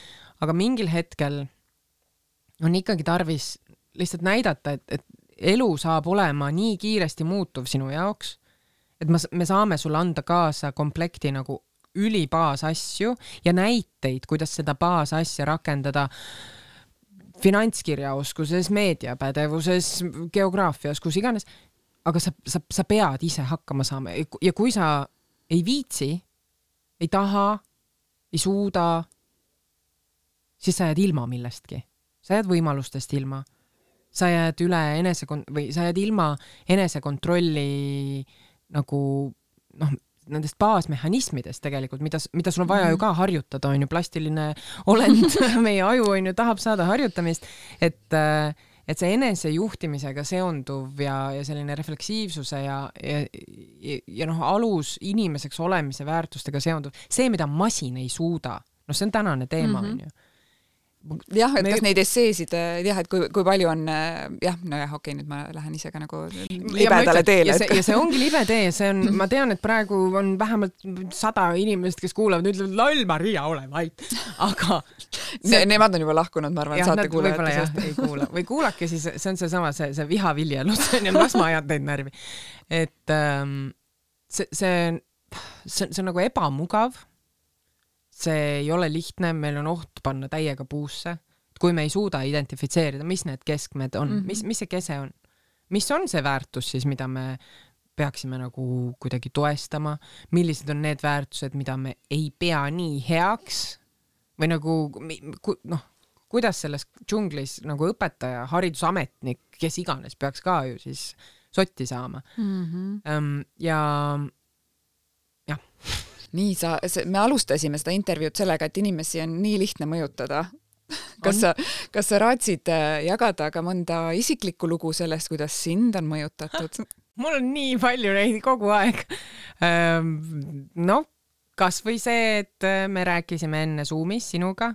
[SPEAKER 1] aga mingil hetkel on ikkagi tarvis lihtsalt näidata, et, et elu saab olema nii kiiresti muutuv sinu jaoks, et ma, me saame sulle anda kaasa komplekti nagu ülibaasasju ja näiteid, kuidas seda baasasja rakendada finantskirjaoskuses, meediapädevuses, geograafias, kus iganes. aga sa, sa, sa pead ise hakkama saama ja kui sa ei viitsi, ei taha, ei suuda, siis sa jääd ilma millestki, sa jääd võimalustest ilma sa jääd üle enesekon- või sa jääd ilma enesekontrolli nagu noh, nendest baasmehhanismidest tegelikult, mida, mida sul on vaja ju mhm. ka harjutada, on ju, plastiline olend meie aju on ju, tahab saada harjutamist, et et see enesejuhtimisega seonduv ja, ja selline refleksiivsuse ja, ja, ja, ja noh, alus inimeseks olemise väärtustega seonduv, see, mida masin ei suuda, noh, see on tänane teema, mhm. on ju
[SPEAKER 2] jah, et me... kas neid esseesid äh, jah, et kui, kui palju on äh, jah, nojah, okei okay,, nüüd ma lähen ise ka nagu libedale teele.
[SPEAKER 1] ja see, ja see ongi libe tee, see on, ma tean, et praegu on vähemalt sada inimest, kes kuulavad, ütlevad loll Maria, ole vait, aga
[SPEAKER 2] see... ne, Nemad on juba lahkunud, ma arvan, saate kuulajate
[SPEAKER 1] seast. ei kuula või kuulake siis, see on seesama, see, see vihaviljelus las ma ajan teid närvi. et ähm, see, see, see, see on nagu ebamugav see ei ole lihtne, meil on oht panna täiega puusse, kui me ei suuda identifitseerida, mis need keskmed on mm, -hmm. mis, mis see kese on, mis on see väärtus siis, mida me peaksime nagu kuidagi toestama, millised on need väärtused, mida me ei pea nii heaks või nagu noh, kuidas selles džunglis nagu õpetaja, haridusametnik, kes iganes peaks ka ju siis sotti saama mm. -hmm. ja jah.
[SPEAKER 2] Nii sa, me alustasime seda intervjuud sellega, et inimesi on nii lihtne mõjutada kas sa, kas sa raatsid äh, jagada ka mõnda isiklikku lugu sellest, kuidas sind on mõjutatud?
[SPEAKER 1] mul on nii palju neid kogu aeg. noh, kasvõi see, et äh, me rääkisime enne Zoomis sinuga.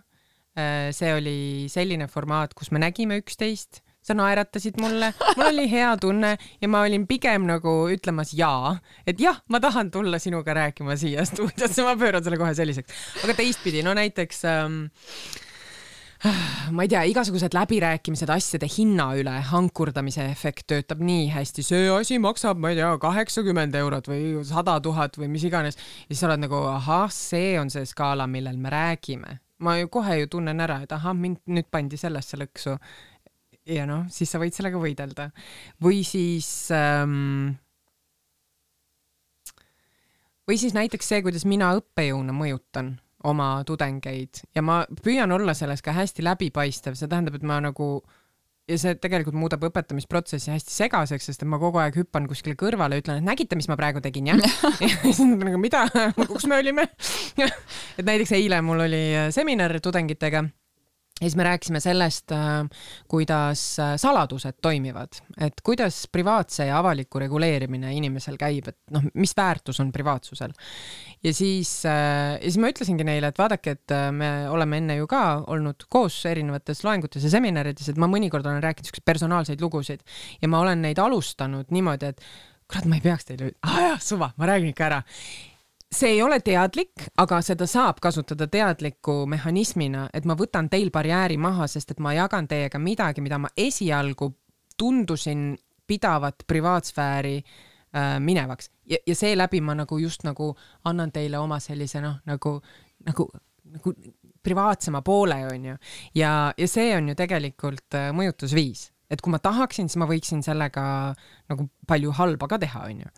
[SPEAKER 1] Äh, see oli selline formaat, kus me nägime üksteist sa naeratasid mulle, mul oli hea tunne ja ma olin pigem nagu ütlemas jaa, et jah, ma tahan tulla sinuga rääkima siia stuudiosse, ma pööran selle kohe selliseks. aga teistpidi, no näiteks ähm, ma ei tea, igasugused läbirääkimised asjade hinna üle, hankurdamise efekt töötab nii hästi, see asi maksab, ma ei tea, kaheksakümmend eurot või sada tuhat või mis iganes. ja siis sa oled nagu, ahah, see on see skaala, millel me räägime. ma ju kohe ju tunnen ära, et ahah, mind nüüd pandi sellesse lõksu ja noh, siis sa võid sellega võidelda. või siis ähm, või siis näiteks see, kuidas mina õppejõuna mõjutan oma tudengeid. Ja ma püüan olla selles ka hästi läbipaistev, see tähendab, et ma nagu ja see tegelikult muudab õpetamisprotsessi hästi segaseks, sest et ma kogu aeg hüppan kuskile kõrvale ütlen, et nägite, mis ma praegu tegin, jah? ja siis nad on nagu, mida, kus me olime? Et näiteks eile mul oli seminar tudengitega ja siis me rääkisime sellest, äh, kuidas äh, saladused toimivad, et kuidas privaatse ja avaliku reguleerimine inimesel käib, et noh, mis väärtus on privaatsusel. ja siis, äh, ja siis ma ütlesingi neile, et vaadake, et me oleme enne ju ka olnud koos erinevates loengutes ja seminarides, et ma mõnikord olen rääkinud siukseid personaalseid lugusid. Ja ma olen neid alustanud niimoodi, et kurat, ma ei peaks teile, ah jah, suva, ma räägin ikka ära see ei ole teadlik, aga seda saab kasutada teadliku mehhanismina, et ma võtan teil barjääri maha, sest et ma jagan teiega midagi, mida ma esialgu tundusin pidavat privaatsfääri äh, minevaks. Ja, ja seeläbi ma nagu just nagu annan teile oma sellise noh, nagu, nagu, nagu privaatsema poole, onju. ja, ja see on ju tegelikult äh, mõjutusviis, et kui ma tahaksin, siis ma võiksin sellega nagu palju halba ka teha, onju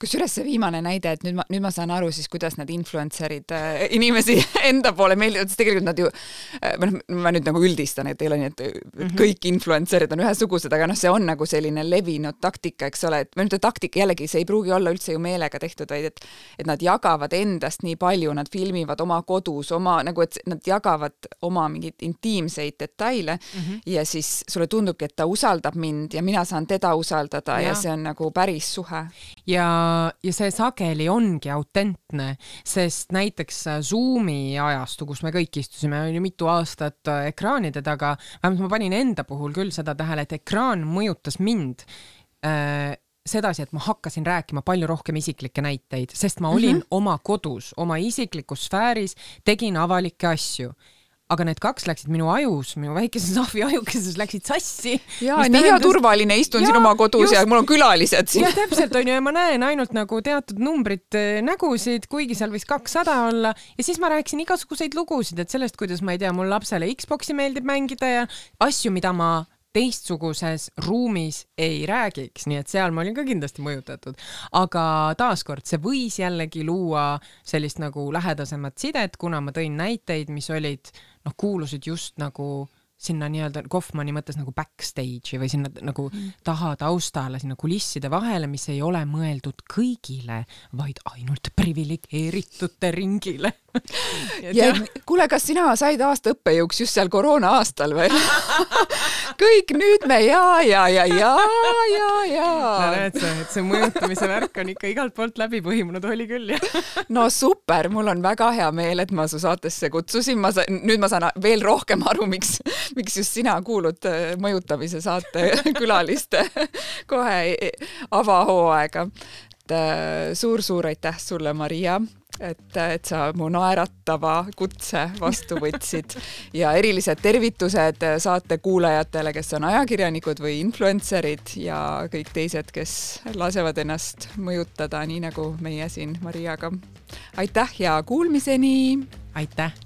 [SPEAKER 2] kusjuures see viimane näide, et nüüd ma, nüüd ma saan aru siis, kuidas need influencer'id äh, inimesi enda poole meeldivad, sest tegelikult nad ju äh,, noh, ma nüüd nagu üldistan, et ei ole nii, et mm -hmm. kõik influencer'id on ühesugused, aga noh, see on nagu selline levinud taktika, eks ole, et või mitte taktika, jällegi see ei pruugi olla üldse ju meelega tehtud, vaid et et nad jagavad endast nii palju, nad filmivad oma kodus, oma nagu, et nad jagavad oma mingeid intiimseid detaile mm -hmm. ja siis sulle tundubki, et ta usaldab mind ja mina saan teda usaldada ja, ja see on nagu päris suhe.
[SPEAKER 1] ja ja see sageli ongi autentne, sest näiteks Zoomi ajastu, kus me kõik istusime, oli mitu aastat ekraanide taga, vähemalt ma panin enda puhul küll seda tähele, et ekraan mõjutas mind äh, sedasi, et ma hakkasin rääkima palju rohkem isiklikke näiteid, sest ma olin mm -hmm. oma kodus, oma isiklikus sfääris, tegin avalikke asju aga need kaks läksid minu ajus, minu väikeses ahvi ajukeses läksid sassi.
[SPEAKER 2] ja nii hea turvaline, istun ja, siin oma kodus just, ja mul on külalised siin.
[SPEAKER 1] jah, täpselt onju ja ma näen ainult nagu teatud numbrit äh, nägusid, kuigi seal võis kakssada olla ja siis ma rääkisin igasuguseid lugusid, et sellest, kuidas ma ei tea, mul lapsele Xbox'i meeldib mängida ja asju, mida ma teistsuguses ruumis ei räägiks, nii et seal ma olin ka kindlasti mõjutatud. aga taaskord, see võis jällegi luua sellist nagu lähedasemat sidet, kuna ma tõin näiteid, mis olid noh, kuulusid just nagu sinna nii-öelda Kaufmanni mõttes nagu backstage'i või sinna nagu mm. taha taustale, sinna kulisside vahele, mis ei ole mõeldud kõigile, vaid ainult priviligeeritute ringile
[SPEAKER 2] ja kuule, kas sina said aasta õppejõuks just seal koroona aastal või? Kõik nüüd me ja, ja, ja, ja, ja, ja.
[SPEAKER 1] no näed sa, et see mõjutamise värk on ikka igalt poolt läbi põimunud, oli küll jah.
[SPEAKER 2] No super, mul on väga hea meel, et ma su saatesse kutsusin, ma saan, nüüd ma saan veel rohkem aru, miks miks just sina kuulud äh, mõjutamise saate külaliste kohe e, avahooaega. et äh, suur-suur aitäh sulle, Maria, et, et sa mu naeratava kutse vastu võtsid ja erilised tervitused saate kuulajatele, kes on ajakirjanikud või influencer'id ja kõik teised, kes lasevad ennast mõjutada, nii nagu meie siin Mariaga. aitäh ja kuulmiseni!
[SPEAKER 1] aitäh!